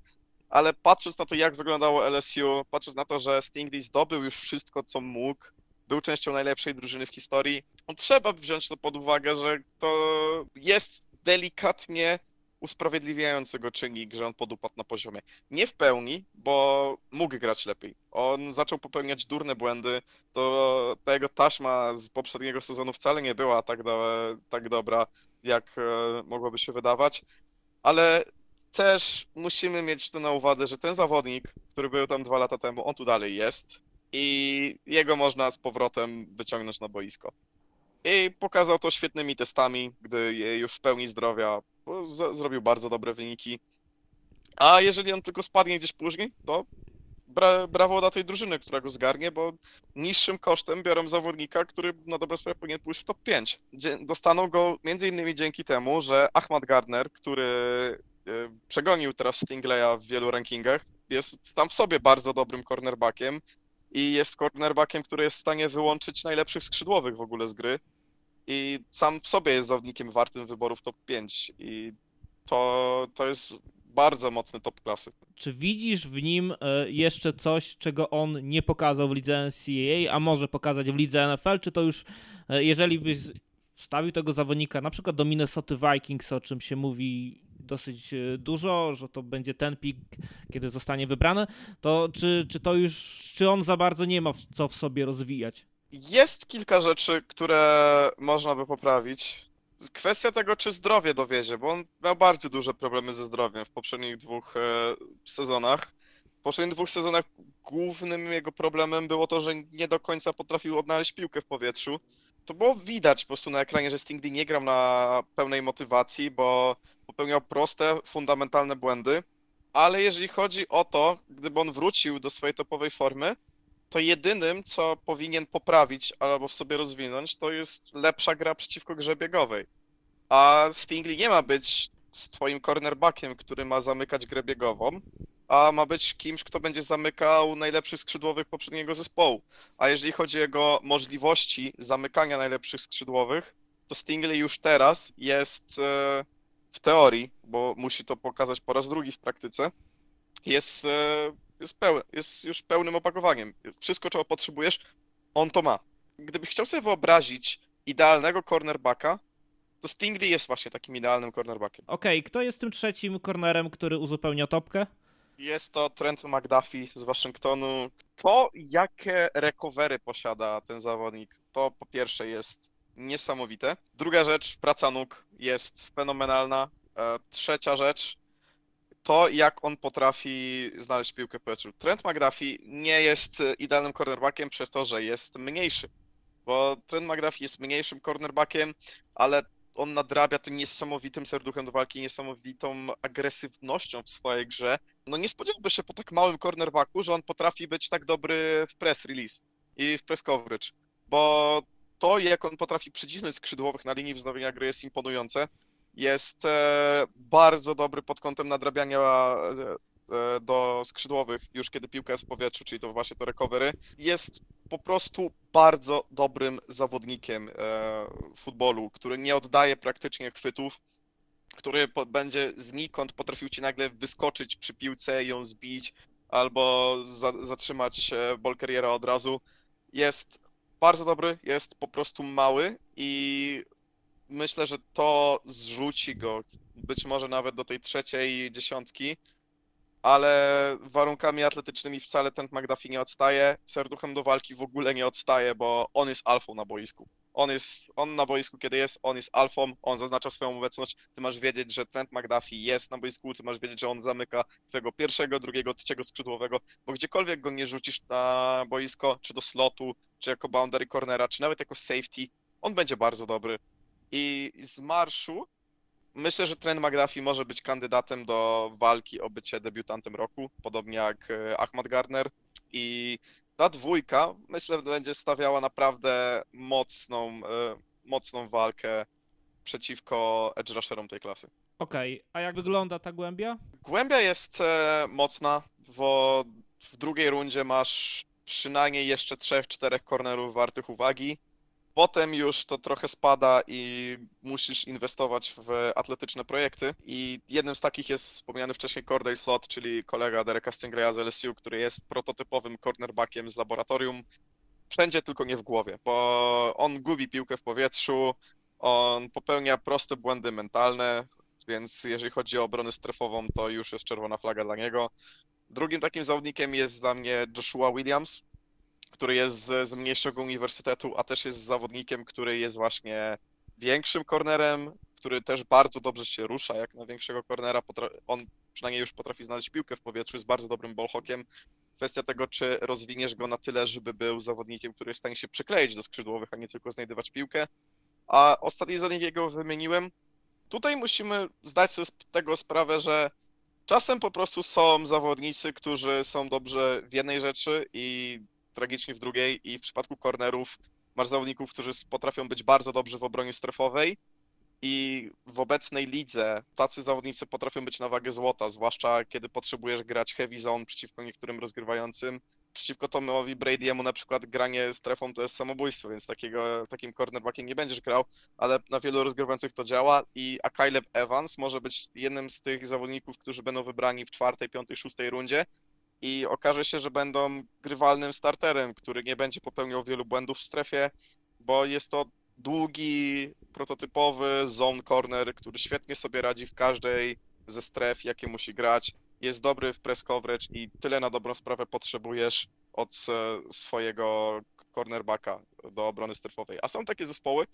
Ale patrząc na to, jak wyglądało LSU, patrząc na to, że Stingley zdobył już wszystko, co mógł, był częścią najlepszej drużyny w historii, no trzeba wziąć to pod uwagę, że to jest delikatnie usprawiedliwiający go czynnik, że on podupadł na poziomie. Nie w pełni, bo mógł grać lepiej. On zaczął popełniać durne błędy, to ta jego taśma z poprzedniego sezonu wcale nie była tak, do, tak dobra, jak e, mogłoby się wydawać, ale też musimy mieć to na uwadze, że ten zawodnik, który był tam dwa lata temu, on tu dalej jest i jego można z powrotem wyciągnąć na boisko. I pokazał to świetnymi testami, gdy już w pełni zdrowia zrobił bardzo dobre wyniki. A jeżeli on tylko spadnie gdzieś później, to bra brawo dla tej drużyny, która go zgarnie, bo niższym kosztem biorą zawodnika, który na dobrą sprawę powinien pójść w top 5. Dostaną go innymi dzięki temu, że Ahmad Gardner, który e, przegonił teraz Stingleya w wielu rankingach, jest sam w sobie bardzo dobrym cornerbackiem i jest cornerbackiem, który jest w stanie wyłączyć najlepszych skrzydłowych w ogóle z gry i sam w sobie jest zawodnikiem wartym wyborów top 5 i to, to jest bardzo mocny top klasy. Czy widzisz w nim e, jeszcze coś, czego on nie pokazał w lidze NCAA, a może pokazać w lidze NFL? Czy to już, e, jeżeli byś wstawił tego zawodnika na przykład do Minnesota Vikings, o czym się mówi dosyć e, dużo, że to będzie ten pik, kiedy zostanie wybrany, to czy, czy to już, czy on za bardzo nie ma co w sobie rozwijać? Jest kilka rzeczy, które można by poprawić. Kwestia tego, czy zdrowie dowiezie, bo on miał bardzo duże problemy ze zdrowiem w poprzednich dwóch e, sezonach. W poprzednich dwóch sezonach głównym jego problemem było to, że nie do końca potrafił odnaleźć piłkę w powietrzu. To było widać po prostu na ekranie, że Stingley nie grał na pełnej motywacji, bo popełniał proste, fundamentalne błędy. Ale jeżeli chodzi o to, gdyby on wrócił do swojej topowej formy, to jedynym, co powinien poprawić albo w sobie rozwinąć, to jest lepsza gra przeciwko grze biegowej. A Stingley nie ma być z twoim cornerbackiem, który ma zamykać grę biegową, a ma być kimś, kto będzie zamykał najlepszych skrzydłowych poprzedniego zespołu. A jeżeli chodzi o jego możliwości zamykania najlepszych skrzydłowych, to Stingley już teraz jest e, w teorii, bo musi to pokazać po raz drugi w praktyce, jest e, jest, pełny, jest już pełnym opakowaniem. Wszystko, czego potrzebujesz, on to ma. Gdybyś chciał sobie wyobrazić idealnego cornerbacka, to Stingley jest właśnie takim idealnym cornerbackiem. Okej, okay, kto jest tym trzecim cornerem, który uzupełnia topkę? Jest to Trent McDuffie z Waszyngtonu. To, jakie recovery posiada ten zawodnik, to po pierwsze jest niesamowite. Druga rzecz, praca nóg jest fenomenalna. E, trzecia rzecz, to, jak on potrafi znaleźć piłkę w powietrzu. Trent McDuffie nie jest idealnym cornerbackiem przez to, że jest mniejszy, bo Trent McDuffie jest mniejszym cornerbackiem, ale on nadrabia tym niesamowitym serduchem do walki, niesamowitą agresywnością w swojej grze. No nie spodziewałby się po tak małym cornerbacku, że on potrafi być tak dobry w press release i w press coverage, bo to, jak on potrafi przycisnąć skrzydłowych na linii wznowienia gry jest imponujące jest e, bardzo dobry pod kątem nadrabiania e, e, do skrzydłowych, już kiedy piłka jest w powietrzu, czyli to właśnie to recovery. Jest po prostu bardzo dobrym zawodnikiem futbolu, który nie oddaje praktycznie chwytów, który będzie znikąd potrafił ci nagle wyskoczyć przy piłce, ją zbić albo za, zatrzymać ball carriera od razu. Jest bardzo dobry, jest po prostu mały i myślę, że to zrzuci go być może nawet do tej trzeciej dziesiątki. ale warunkami atletycznymi wcale ten McDuffie nie odstaje. Serduchem do walki w ogóle nie odstaje, bo on jest alfą na boisku. On jest, on na boisku kiedy jest, on jest alfą, on zaznacza swoją obecność. Ty masz wiedzieć, że Trent McDuffie jest na boisku, ty masz wiedzieć, że on zamyka twojego pierwszego, drugiego, trzeciego skrzydłowego, bo gdziekolwiek go nie rzucisz na boisko, czy do slotu, czy jako boundary cornera, czy nawet jako safety, on będzie bardzo dobry. I z marszu myślę, że Trent McDuffie może być kandydatem do walki o bycie debiutantem roku, podobnie jak e, Ahmad Gardner. I ta dwójka, myślę, będzie stawiała naprawdę mocną, e, mocną walkę przeciwko edge rusherom tej klasy. Okej, a jak wygląda ta głębia? Głębia jest e, mocna, bo w drugiej rundzie masz przynajmniej jeszcze trzech, czterech cornerów wartych uwagi. Potem już to trochę spada i musisz inwestować w atletyczne projekty. I jednym z takich jest wspomniany wcześniej Cordell Flott, czyli kolega Dereka Stingraya z LSU, który jest prototypowym cornerbackiem z laboratorium. Wszędzie tylko nie w głowie, bo on gubi piłkę w powietrzu, on popełnia proste błędy mentalne, więc jeżeli chodzi o obronę strefową, to już jest czerwona flaga dla niego. Drugim takim zawodnikiem jest dla mnie Joshua Williams, który jest z, z mniejszego uniwersytetu, a też jest zawodnikiem, który jest właśnie większym kornerem, który też bardzo dobrze się rusza jak na większego kornera. On przynajmniej już potrafi znaleźć piłkę w powietrzu, jest bardzo dobrym ballhawkiem. Kwestia tego, czy rozwiniesz go na tyle, żeby był zawodnikiem, który jest w stanie się przykleić do skrzydłowych, a nie tylko znajdywać piłkę. A ostatni zawodnik, jakiego wymieniłem, tutaj musimy zdać sobie z tego sprawę, że czasem po prostu są zawodnicy, którzy są dobrze w jednej rzeczy i tragicznie w drugiej i w przypadku cornerów masz zawodników, którzy potrafią być bardzo dobrzy w obronie strefowej i w obecnej lidze tacy zawodnicy potrafią być na wagę złota, zwłaszcza kiedy potrzebujesz grać heavy zone przeciwko niektórym rozgrywającym. Przeciwko Tomowi Brady'emu na przykład granie strefą to jest samobójstwo, więc takiego, takim cornerbackiem nie będziesz grał, ale na wielu rozgrywających to działa i a Caleb Evans może być jednym z tych zawodników, którzy będą wybrani w czwartej, piątej, szóstej rundzie i okaże się, że będą grywalnym starterem, który nie będzie popełniał wielu błędów w strefie, bo jest to długi, prototypowy zone corner, który świetnie sobie radzi w każdej ze stref, jakie musi grać. Jest dobry w press coverage i tyle na dobrą sprawę potrzebujesz od e, swojego cornerbacka do obrony strefowej. A są takie zespoły,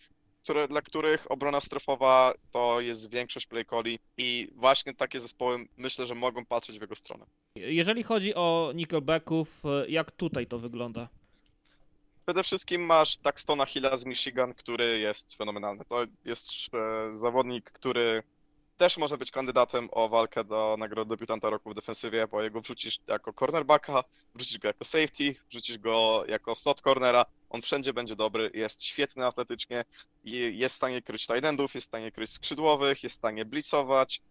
które, dla których obrona strefowa to jest większość play calli i właśnie takie zespoły myślę, że mogą patrzeć w jego stronę. Jeżeli chodzi o nickelbacków, jak tutaj to wygląda? Przede wszystkim masz Daxtona Hilla z Michigan, który jest fenomenalny. To jest e, zawodnik, który też może być kandydatem o walkę do nagrody debiutanta roku w defensywie, bo jego wrzucisz jako cornerbacka, wrzucisz go jako safety, wrzucisz go jako slot cornera, on wszędzie będzie dobry, jest świetny atletycznie, jest w stanie kryć tight endów, jest w stanie kryć skrzydłowych, jest w stanie blitzować.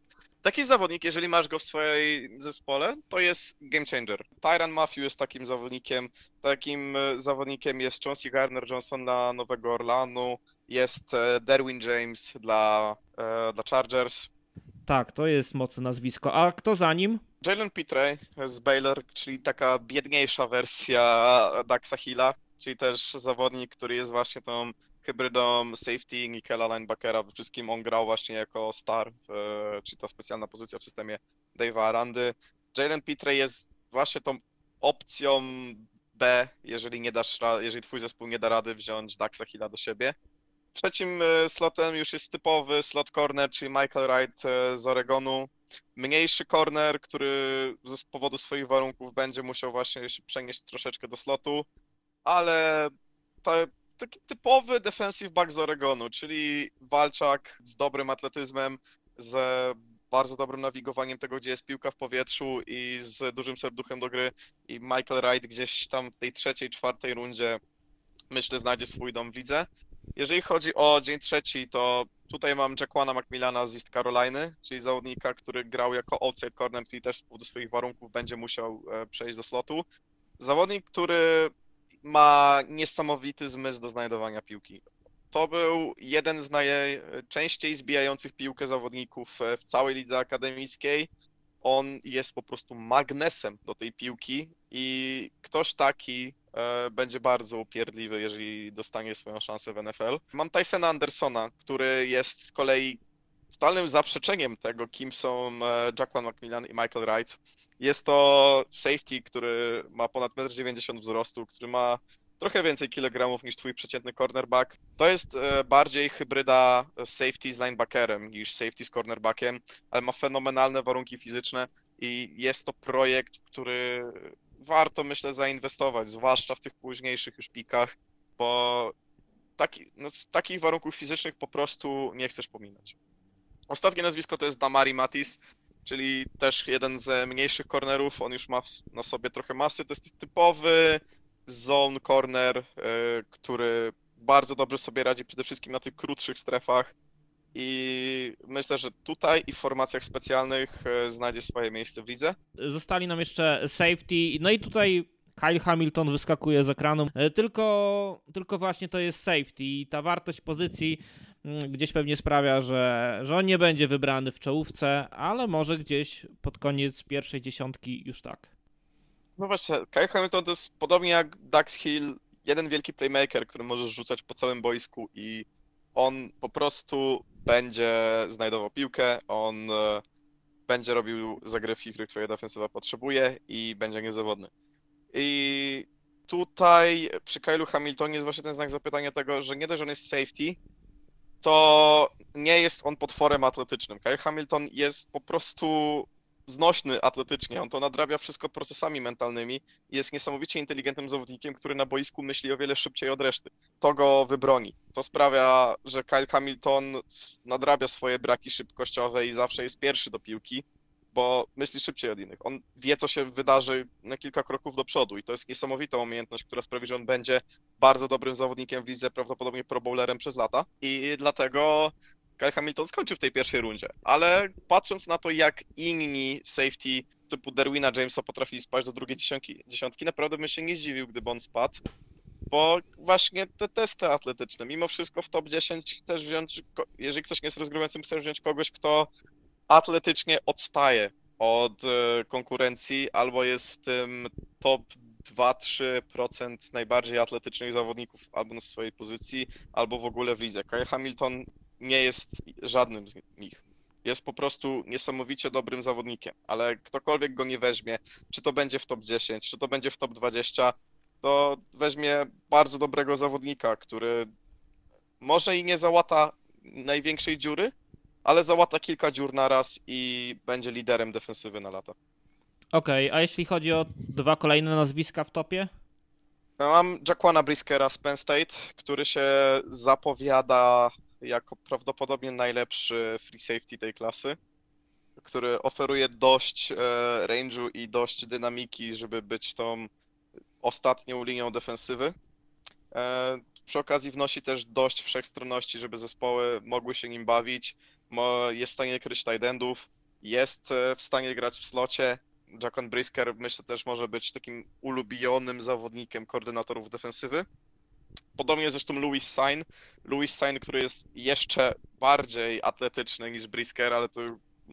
Taki zawodnik, jeżeli masz go w swojej zespole, to jest game changer. Tyron Matthew jest takim zawodnikiem, takim e, zawodnikiem jest Chauncey Gardner-Johnson dla Nowego Orlanu, jest e, Derwin James dla, e, dla Chargers. Tak, to jest mocne nazwisko. A kto za nim? Jalen Pitre z Baylor, czyli taka biedniejsza wersja Daxa Hilla, czyli też zawodnik, który jest właśnie tą hybrydą safety Nikela linebackera. We wszystkim on grał właśnie jako star, czyli ta specjalna pozycja w systemie Dave'a Arandy. Jalen Pitre jest właśnie tą opcją B, jeżeli nie dasz, jeżeli twój zespół nie da rady wziąć Daxa Hilla do siebie. Trzecim e, slotem już jest typowy slot corner, czyli Michael Wright e, z Oregonu. Mniejszy corner, który z powodu swoich warunków będzie musiał właśnie się przenieść troszeczkę do slotu, ale to taki typowy defensive back z Oregonu, czyli walczak z dobrym atletyzmem, z bardzo dobrym nawigowaniem tego, gdzie jest piłka w powietrzu i z dużym serduchem do gry. I Michael Wright gdzieś tam w tej trzeciej, czwartej rundzie myślę znajdzie swój dom w lidze. Jeżeli chodzi o dzień trzeci, to tutaj mam Jackwana McMillana z East Caroliny, czyli zawodnika, który grał jako outside corner, czyli też z powodu swoich warunków będzie musiał e, przejść do slotu. Zawodnik, który ma niesamowity zmysł do znajdowania piłki. To był jeden z najczęściej zbijających piłkę zawodników e, w całej lidze akademickiej. On jest po prostu magnesem do tej piłki i ktoś taki e, będzie bardzo upierdliwy, jeżeli dostanie swoją szansę w NFL. Mam Tysona Andersona, który jest z kolei totalnym zaprzeczeniem tego, kim są e, Jackman McMillan i Michael Wright. Jest to safety, który ma ponad 1,90 m wzrostu, który ma trochę więcej kilogramów niż twój przeciętny cornerback. To jest e, bardziej hybryda safety z linebackerem niż safety z cornerbackiem, ale ma fenomenalne warunki fizyczne i jest to projekt, który warto myślę zainwestować, zwłaszcza w tych późniejszych już pikach, bo taki, no, takich warunków fizycznych po prostu nie chcesz pominąć. Ostatnie nazwisko to jest Damari Matis, czyli też jeden z mniejszych cornerów. On już ma na sobie trochę masy. To jest typowy zone corner, e, który bardzo dobrze sobie radzi przede wszystkim na tych krótszych strefach. I myślę, że tutaj i w formacjach specjalnych e, znajdzie swoje miejsce w lidze. Zostali nam jeszcze safety, no i tutaj Kyle Hamilton wyskakuje z ekranu, e, tylko, tylko właśnie to jest safety i ta wartość pozycji mm, gdzieś pewnie sprawia, że, że on nie będzie wybrany w czołówce, ale może gdzieś pod koniec pierwszej dziesiątki już tak. No właśnie, Kyle Hamilton to jest podobnie jak Dax Hill, jeden wielki playmaker, który możesz rzucać po całym boisku i on po prostu będzie znajdował piłkę, on e, będzie robił zagrywki, których twoja defensywa potrzebuje i będzie niezawodny. I tutaj przy Kylu Hamiltonie jest właśnie ten znak zapytania tego, że nie dość, że on jest safety, to nie jest on potworem atletycznym. Kyle Hamilton jest po prostu znośny atletycznie, on to nadrabia wszystko procesami mentalnymi i jest niesamowicie inteligentnym zawodnikiem, który na boisku myśli o wiele szybciej od reszty. To go wybroni. To sprawia, że Kyle Hamilton nadrabia swoje braki szybkościowe i zawsze jest pierwszy do piłki, bo myśli szybciej od innych. On wie, co się wydarzy na kilka kroków do przodu i to jest niesamowita umiejętność, która sprawi, że on będzie bardzo dobrym zawodnikiem w lidze, prawdopodobnie pro bowlerem przez lata i dlatego Kyle Hamilton skończył w tej pierwszej rundzie, ale patrząc na to, jak inni safety typu Derwina Jamesa potrafili spaść do drugiej dziesiątki, dziesiątki, naprawdę bym się nie zdziwił, gdyby on spadł, bo właśnie te testy atletyczne, mimo wszystko w top 10 chcesz wziąć, jeżeli ktoś nie jest rozgrywającym, chcesz wziąć kogoś, kto atletycznie odstaje od e, konkurencji albo jest w tym top 2-3% najbardziej atletycznych zawodników albo na swojej pozycji, albo w ogóle w lidze. Kyle Hamilton nie jest żadnym z nich. Jest po prostu niesamowicie dobrym zawodnikiem, ale ktokolwiek go nie weźmie, czy to będzie w top 10, czy to będzie w top 20, to weźmie bardzo dobrego zawodnika, który może i nie załata największej dziury, ale załata kilka dziur na raz i będzie liderem defensywy na lata. Okej, okay, a jeśli chodzi o dwa kolejne nazwiska w topie? Mam Jaquana Briskera z Penn State, który się zapowiada jako prawdopodobnie najlepszy free safety tej klasy, który oferuje dość e, range'u i dość dynamiki, żeby być tą ostatnią linią defensywy. E, przy okazji wnosi też dość wszechstronności, żeby zespoły mogły się nim bawić. Jest w stanie kryć tight endów, jest e, w stanie grać w slocie. Jackon Brisker myślę też może być takim ulubionym zawodnikiem koordynatorów defensywy. Podobnie zresztą Louis Sain. Louis Sain, który jest jeszcze bardziej atletyczny niż Brisker, ale to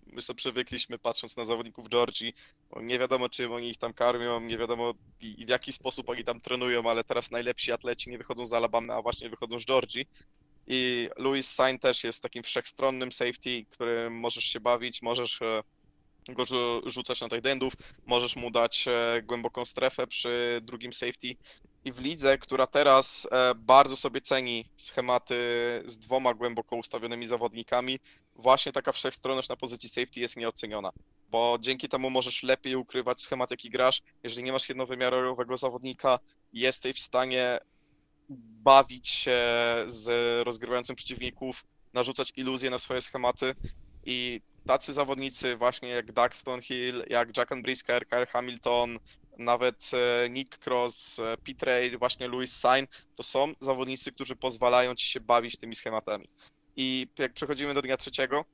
my sobie przywykliśmy patrząc na zawodników Georgii. Nie wiadomo, czym oni ich tam karmią, nie wiadomo w jaki sposób oni tam trenują, ale teraz najlepsi atleci nie wychodzą z Alabamy, a właśnie wychodzą z Georgii. I Louis Sain też jest takim wszechstronnym safety, którym możesz się bawić, możesz e, go rzucać na tight endów, możesz mu dać e, głęboką strefę przy drugim safety. I w lidze, która teraz e, bardzo sobie ceni schematy z dwoma głęboko ustawionymi zawodnikami, właśnie taka wszechstronność na pozycji safety jest nieoceniona, bo dzięki temu możesz lepiej ukrywać schemat, jaki grasz. Jeżeli nie masz jednowymiarowego zawodnika, jesteś w stanie bawić się z rozgrywającym przeciwników, narzucać iluzje na swoje schematy i tacy zawodnicy właśnie jak Daxton Hill, jak Jack Brisker, Kyle Hamilton, nawet e, Nick Cross, e, Pete właśnie Louis Sain, to są zawodnicy, którzy pozwalają ci się bawić tymi schematami. I jak przechodzimy do dnia trzeciego,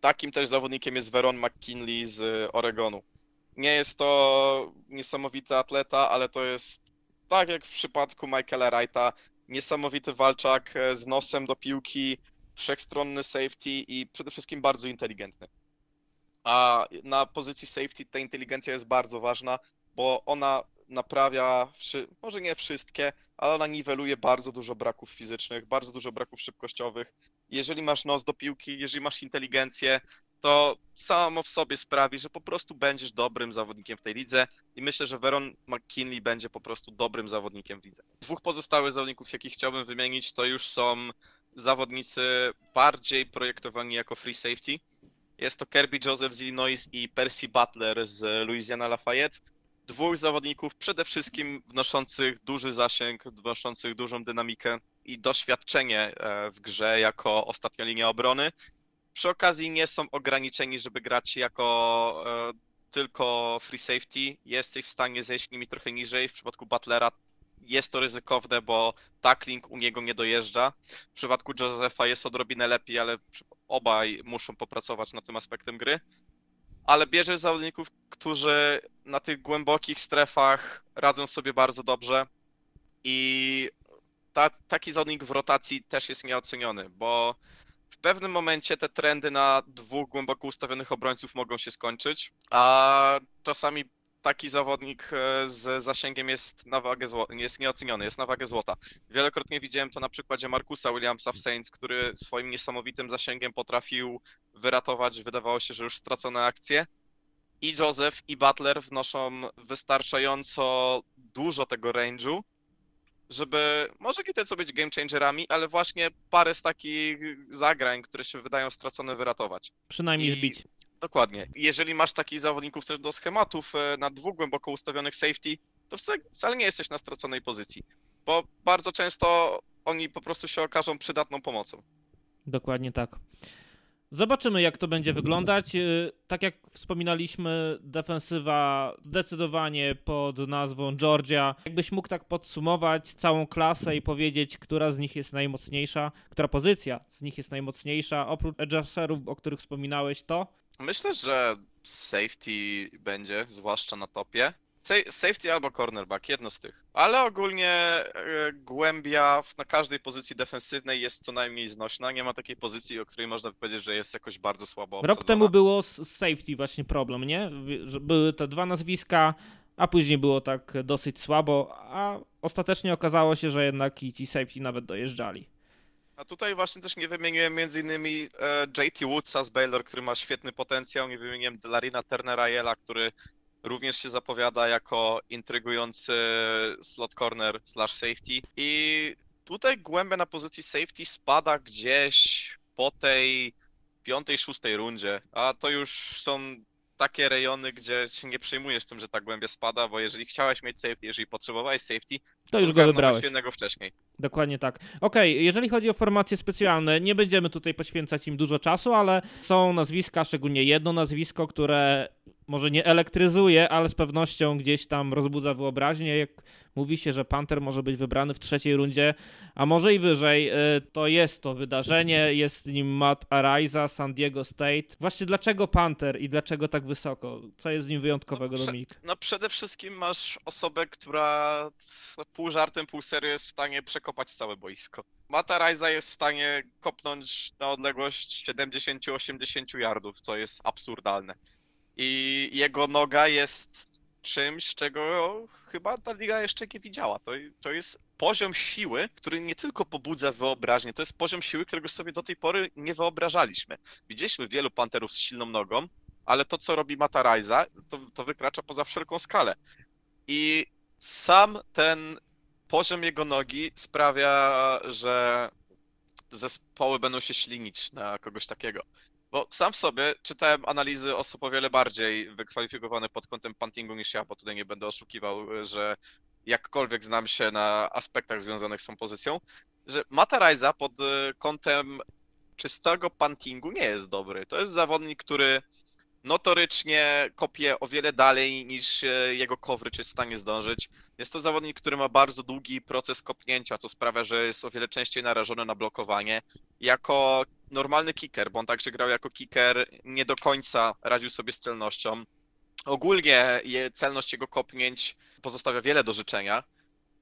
takim też zawodnikiem jest Veron McKinley z Oregonu. Nie jest to niesamowity atleta, ale to jest tak jak w przypadku Michaela Wrighta, niesamowity walczak e, z nosem do piłki, wszechstronny safety i przede wszystkim bardzo inteligentny. A na pozycji safety ta inteligencja jest bardzo ważna, bo ona naprawia, może nie wszystkie, ale ona niweluje bardzo dużo braków fizycznych, bardzo dużo braków szybkościowych. Jeżeli masz nos do piłki, jeżeli masz inteligencję, to samo w sobie sprawi, że po prostu będziesz dobrym zawodnikiem w tej lidze i myślę, że Veron McKinley będzie po prostu dobrym zawodnikiem w lidze. Dwóch pozostałych zawodników, jakich chciałbym wymienić, to już są zawodnicy bardziej projektowani jako free safety. Jest to Kirby Joseph z Illinois i Percy Butler z Louisiana Lafayette. Dwóch zawodników przede wszystkim wnoszących duży zasięg, wnoszących dużą dynamikę i doświadczenie e, w grze jako ostatnia linia obrony. Przy okazji nie są ograniczeni, żeby grać jako e, tylko free safety. Jesteś w stanie zejść nimi trochę niżej. W przypadku Butlera jest to ryzykowne, bo tackling u niego nie dojeżdża. W przypadku Josepha jest odrobinę lepiej, ale obaj muszą popracować nad tym aspektem gry. Ale bierze zawodników, którzy na tych głębokich strefach radzą sobie bardzo dobrze. I ta, taki zawodnik w rotacji też jest nieoceniony, bo w pewnym momencie te trendy na dwóch głęboko ustawionych obrońców mogą się skończyć, a czasami taki zawodnik e, z zasięgiem jest na wagę złota, jest nieoceniony, jest na wagę złota. Wielokrotnie widziałem to na przykładzie Markusa Williamsa w Saints, który swoim niesamowitym zasięgiem potrafił wyratować, wydawało się, że już stracone akcje. I Joseph, i Butler wnoszą wystarczająco dużo tego range'u, żeby może nie co być game changerami, ale właśnie parę z takich zagrań, które się wydają stracone, wyratować. Przynajmniej I- zbić. Dokładnie. Jeżeli masz takich zawodników też do schematów e, na dwóch głęboko ustawionych safety, to wcale- nie jesteś na straconej pozycji, bo bardzo często oni po prostu się okażą przydatną pomocą. Dokładnie tak. Zobaczymy, jak to będzie wyglądać. Yy, Tak jak wspominaliśmy, defensywa zdecydowanie pod nazwą Georgia. Jakbyś mógł tak podsumować całą klasę i powiedzieć, która z nich jest najmocniejsza, która pozycja z nich jest najmocniejsza, oprócz edgerserów, o których wspominałeś, to Myślę, że safety będzie, zwłaszcza na topie. Sa- Safety albo cornerback, jedno z tych. Ale ogólnie e, głębia na każdej pozycji defensywnej jest co najmniej znośna. Nie ma takiej pozycji, o której można powiedzieć, że jest jakoś bardzo słabo Rok obsadzona. temu było z safety właśnie problem, nie? Były te dwa nazwiska, a później było tak dosyć słabo, a ostatecznie okazało się, że jednak i ci safety nawet dojeżdżali. A tutaj właśnie też nie wymieniłem między innymi e, JT Woodsa z Baylor, który ma świetny potencjał. Nie wymieniłem Delarina Turnera Yela, który również się zapowiada jako intrygujący slot corner slash safety. I tutaj głębia na pozycji safety spada gdzieś po tej piątej, szóstej rundzie, a to już są takie rejony, gdzie się nie przejmujesz tym, że ta głębia spada, bo jeżeli chciałeś mieć safety, jeżeli potrzebowałeś safety, To już go wybrałeś. jednego wcześniej. Dokładnie tak. Okej, jeżeli chodzi o formacje specjalne, nie będziemy tutaj poświęcać im dużo czasu, ale są nazwiska, szczególnie jedno nazwisko, które może nie elektryzuje, ale z pewnością gdzieś tam rozbudza wyobraźnię. Jak mówi się, że Panther może być wybrany w trzeciej rundzie, a może i wyżej, y, to jest to wydarzenie. Jest nim Matt Araiza, San Diego State. Właśnie dlaczego Panther i dlaczego tak wysoko? Co jest z nim wyjątkowego, No, Dominik? No przede wszystkim masz osobę, która c- pół żartem, pół serio jest w stanie przekopać całe boisko. Mata Rajza jest w stanie kopnąć na odległość 70-80 yardów, co jest absurdalne. I jego noga jest czymś, czego chyba ta liga jeszcze nie widziała. To, to jest poziom siły, który nie tylko pobudza wyobraźnię, to jest poziom siły, którego sobie do tej pory nie wyobrażaliśmy. Widzieliśmy wielu panterów z silną nogą, ale to, co robi Mata Rajza, to, to wykracza poza wszelką skalę. I sam ten poziom jego nogi sprawia, że zespoły będą się ślinić na kogoś takiego. Bo sam sobie czytałem analizy osób o wiele bardziej wykwalifikowane pod kątem puntingu niż ja, bo tutaj nie będę oszukiwał, że jakkolwiek znam się na aspektach związanych z tą pozycją, że Mata Rajza pod y, kątem czystego puntingu nie jest dobry. To jest zawodnik, który notorycznie kopie o wiele dalej niż e, jego coverage jest w stanie zdążyć. Jest to zawodnik, który ma bardzo długi proces kopnięcia, co sprawia, że jest o wiele częściej narażony na blokowanie. Jako normalny kicker, bo on także grał jako kicker, nie do końca radził sobie z celnością. Ogólnie celność jego kopnięć pozostawia wiele do życzenia.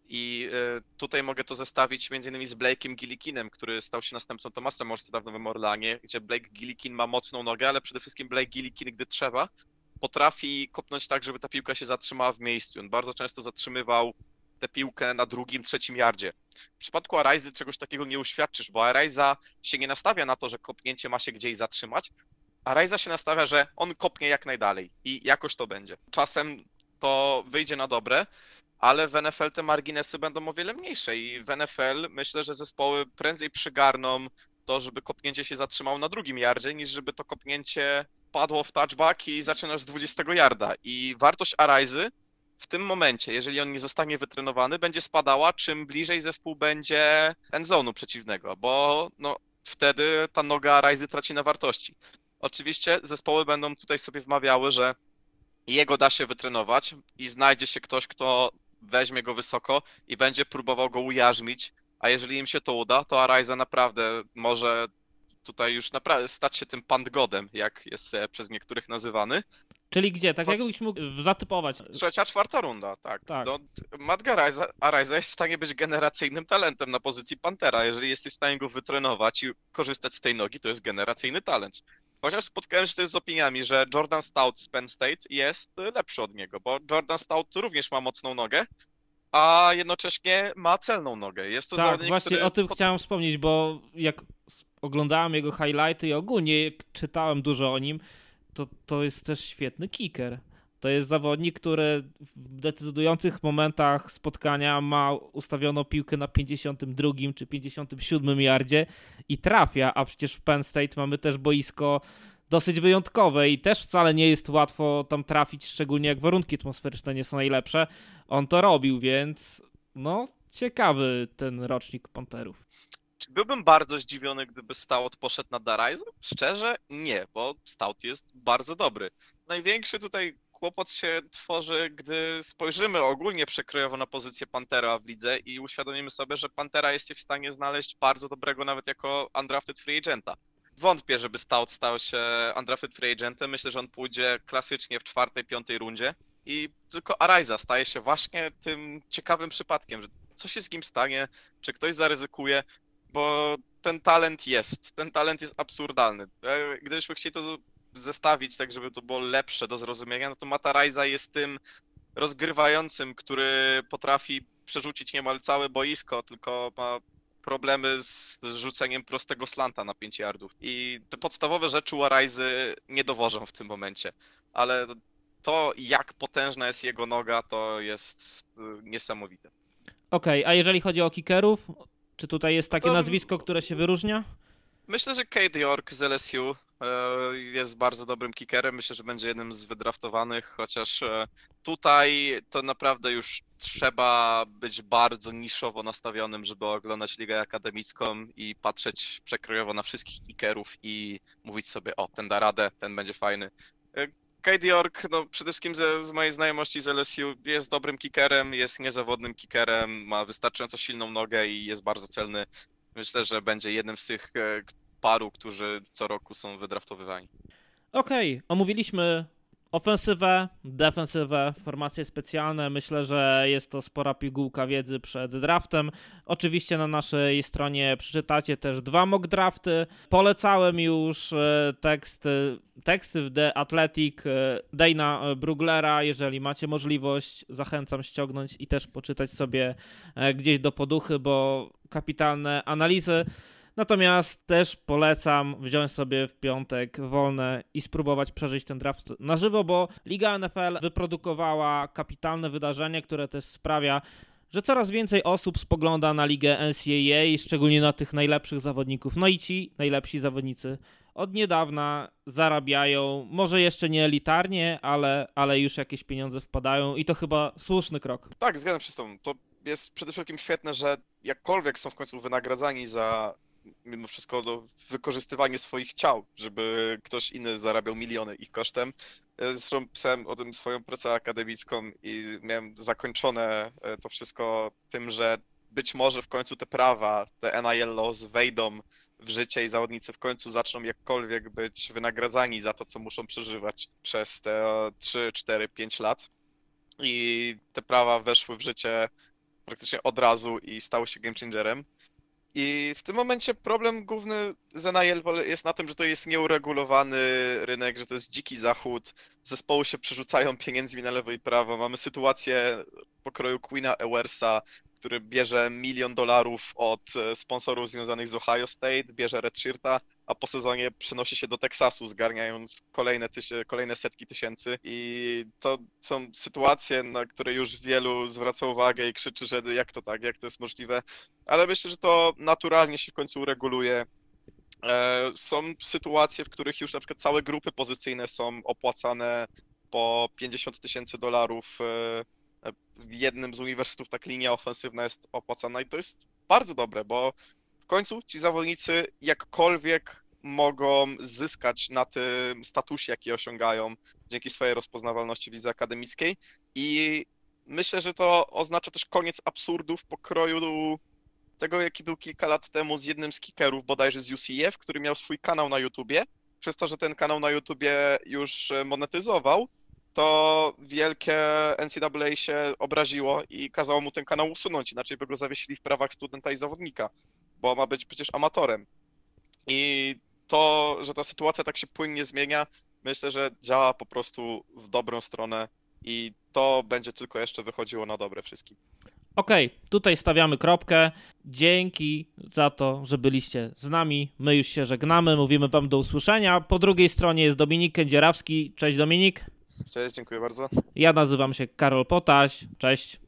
I e, tutaj mogę to zestawić między innymi z Blake'em Gillikinem, który stał się następcą Tomasa Morseda w Nowym Orlanie, gdzie Blake Gillikin ma mocną nogę, ale przede wszystkim Blake Gillikin, gdy trzeba, potrafi kopnąć tak, żeby ta piłka się zatrzymała w miejscu. On bardzo często zatrzymywał tę piłkę na drugim, trzecim yardzie. W przypadku Araizy czegoś takiego nie uświadczysz, bo Araiza się nie nastawia na to, że kopnięcie ma się gdzieś zatrzymać, A Ryza się nastawia, że on kopnie jak najdalej i jakoś to będzie. Czasem to wyjdzie na dobre, ale w NFL te marginesy będą o wiele mniejsze i w NFL myślę, że zespoły prędzej przygarną to, żeby kopnięcie się zatrzymało na drugim yardzie, niż żeby to kopnięcie padło w touchback i zaczynasz z 20 yarda. I wartość Araizy w tym momencie, jeżeli on nie zostanie wytrenowany, będzie spadała, czym bliżej zespół będzie endzonu przeciwnego, bo no, wtedy ta noga Araizy traci na wartości. Oczywiście zespoły będą tutaj sobie wmawiały, że jego da się wytrenować i znajdzie się ktoś, kto weźmie go wysoko i będzie próbował go ujarzmić, a jeżeli im się to uda, to Araiza naprawdę może tutaj już naprawdę stać się tym pandgodem, jak jest e, przez niektórych nazywany. Czyli gdzie? Tak Chodź. jakbyś mógł zatypować. Trzecia, czwarta runda, tak. Tak. No, Araiza, Araiza jest w stanie być generacyjnym talentem na pozycji Pantera. Jeżeli jesteś w stanie go wytrenować i korzystać z tej nogi, to jest generacyjny talent. Chociaż spotkałem się też z opiniami, że Jordan Stout z Penn State jest lepszy od niego, bo Jordan Stout również ma mocną nogę, a jednocześnie ma celną nogę. Jest to Tak, zawodnik, właśnie który o tym chciałem wspomnieć, bo jak oglądałem jego highlighty i ogólnie czytałem dużo o nim, to to jest też świetny kicker. To jest zawodnik, który w decydujących momentach spotkania ma ustawioną piłkę na 52 czy 57 yardzie i trafia, a przecież w Penn State mamy też boisko dosyć wyjątkowe i też wcale nie jest łatwo tam trafić, szczególnie jak warunki atmosferyczne nie są najlepsze. On to robił, więc no ciekawy ten rocznik Panterów. Czy byłbym bardzo zdziwiony, gdyby Stout poszedł na Daraiza? Szczerze, nie, bo Stout jest bardzo dobry. Największy tutaj kłopot się tworzy, gdy spojrzymy ogólnie przekrojowo na pozycję Pantera w lidze i uświadomimy sobie, że Pantera jest w stanie znaleźć bardzo dobrego nawet jako undrafted free agenta. Wątpię, żeby Stout stał się undrafted free agentem. Myślę, że on pójdzie klasycznie w czwartej, piątej rundzie. I tylko Araiza staje się właśnie tym ciekawym przypadkiem, że co się z nim stanie, czy ktoś zaryzykuje, bo ten talent jest. Ten talent jest absurdalny. E, Gdybyśmy chcieli to zestawić tak, żeby to było lepsze do zrozumienia, no to Matarajza jest tym rozgrywającym, który potrafi przerzucić niemal całe boisko, tylko ma problemy z rzuceniem prostego slanta na 5 yardów. I te podstawowe rzeczy u Araizy nie dowożą w tym momencie, ale to jak potężna jest jego noga, to jest y, niesamowite. Okej, a jeżeli chodzi o kickerów, czy tutaj jest takie To- nazwisko, które się wyróżnia? Myślę, że Cade York z LSU jest bardzo dobrym kickerem. Myślę, że będzie jednym z wydraftowanych, chociaż e, tutaj to naprawdę już trzeba być bardzo niszowo nastawionym, żeby oglądać ligę akademicką i patrzeć przekrojowo na wszystkich kickerów i mówić sobie, o, ten da radę, ten będzie fajny. E, Cade York, no przede wszystkim ze, z mojej znajomości z LSU, jest dobrym kickerem, jest niezawodnym kickerem, ma wystarczająco silną nogę i jest bardzo celny. Myślę, że będzie jednym z tych e, paru, którzy co roku są wydraftowywani. Okej, omówiliśmy ofensywę, defensywę, formacje specjalne. Myślę, że jest to spora pigułka wiedzy przed draftem. Oczywiście na naszej stronie przeczytacie też dwa mock drafty. Polecałem już e, teksty, teksty w The Athletic e, Dana Bruglera. Jeżeli macie możliwość, zachęcam ściągnąć i też poczytać sobie e, gdzieś do poduchy, bo kapitalne analizy. Natomiast też polecam wziąć sobie w piątek wolne i spróbować przeżyć ten draft na żywo, bo Liga NFL wyprodukowała kapitalne wydarzenie, które też sprawia, że coraz więcej osób spogląda na ligę NCAA, szczególnie na tych najlepszych zawodników. No i ci najlepsi zawodnicy od niedawna zarabiają, może jeszcze nie elitarnie, ale, ale już jakieś pieniądze wpadają i to chyba słuszny krok. Tak, zgadzam się z tobą. To jest przede wszystkim świetne, że jakkolwiek są w końcu wynagradzani za mimo wszystko no, wykorzystywanie swoich ciał, żeby ktoś inny zarabiał miliony ich kosztem. E, Zresztą pisałem o tym swoją pracę akademicką i miałem zakończone e, to wszystko tym, że być może w końcu te prawa, te NIL laws wejdą w życie i zawodnicy w końcu zaczną jakkolwiek być wynagradzani za to, co muszą przeżywać przez te 3, 4, 5 lat. I te prawa weszły w życie praktycznie od razu i stały się game changerem. I w tym momencie problem główny z pole- jest na tym, że to jest nieuregulowany rynek, że to jest dziki zachód, zespoły się przerzucają pieniędzmi na lewo i prawo. Mamy sytuację pokroju Queena Ewersa, który bierze milion dolarów od e, sponsorów związanych z Ohio State, bierze Redshirta, a po sezonie przenosi się do Teksasu, zgarniając kolejne, kolejne setki tysięcy. I to są sytuacje, na które już wielu zwraca uwagę i krzyczy, że jak to tak, jak to jest możliwe. Ale myślę, że to naturalnie się w końcu ureguluje. E, Są sytuacje, w których już na przykład całe grupy pozycyjne są opłacane po 50 tysięcy dolarów. e, W jednym z uniwersytetów tak linia ofensywna jest opłacana i to jest bardzo dobre, bo w końcu ci zawodnicy jakkolwiek mogą zyskać na tym statusie, jaki osiągają dzięki swojej rozpoznawalności w akademickiej. I myślę, że to oznacza też koniec absurdów pokroju tego, jaki był kilka lat temu z jednym z kickerów, bodajże z UCF, który miał swój kanał na YouTubie. Przez to, że ten kanał na YouTubie już monetyzował, to wielkie NCAA się obraziło i kazało mu ten kanał usunąć, inaczej by go zawiesili w prawach studenta i zawodnika, bo ma być przecież amatorem. I to, że ta sytuacja tak się płynnie zmienia, myślę, że działa po prostu w dobrą stronę i to będzie tylko jeszcze wychodziło na dobre wszystkim. Okej, tutaj stawiamy kropkę. Dzięki za to, że byliście z nami. My już się żegnamy, mówimy wam do usłyszenia. Po drugiej stronie jest Dominik Kędzierawski. Cześć Dominik. Cześć, dziękuję bardzo. Ja nazywam się Karol Potaś. Cześć.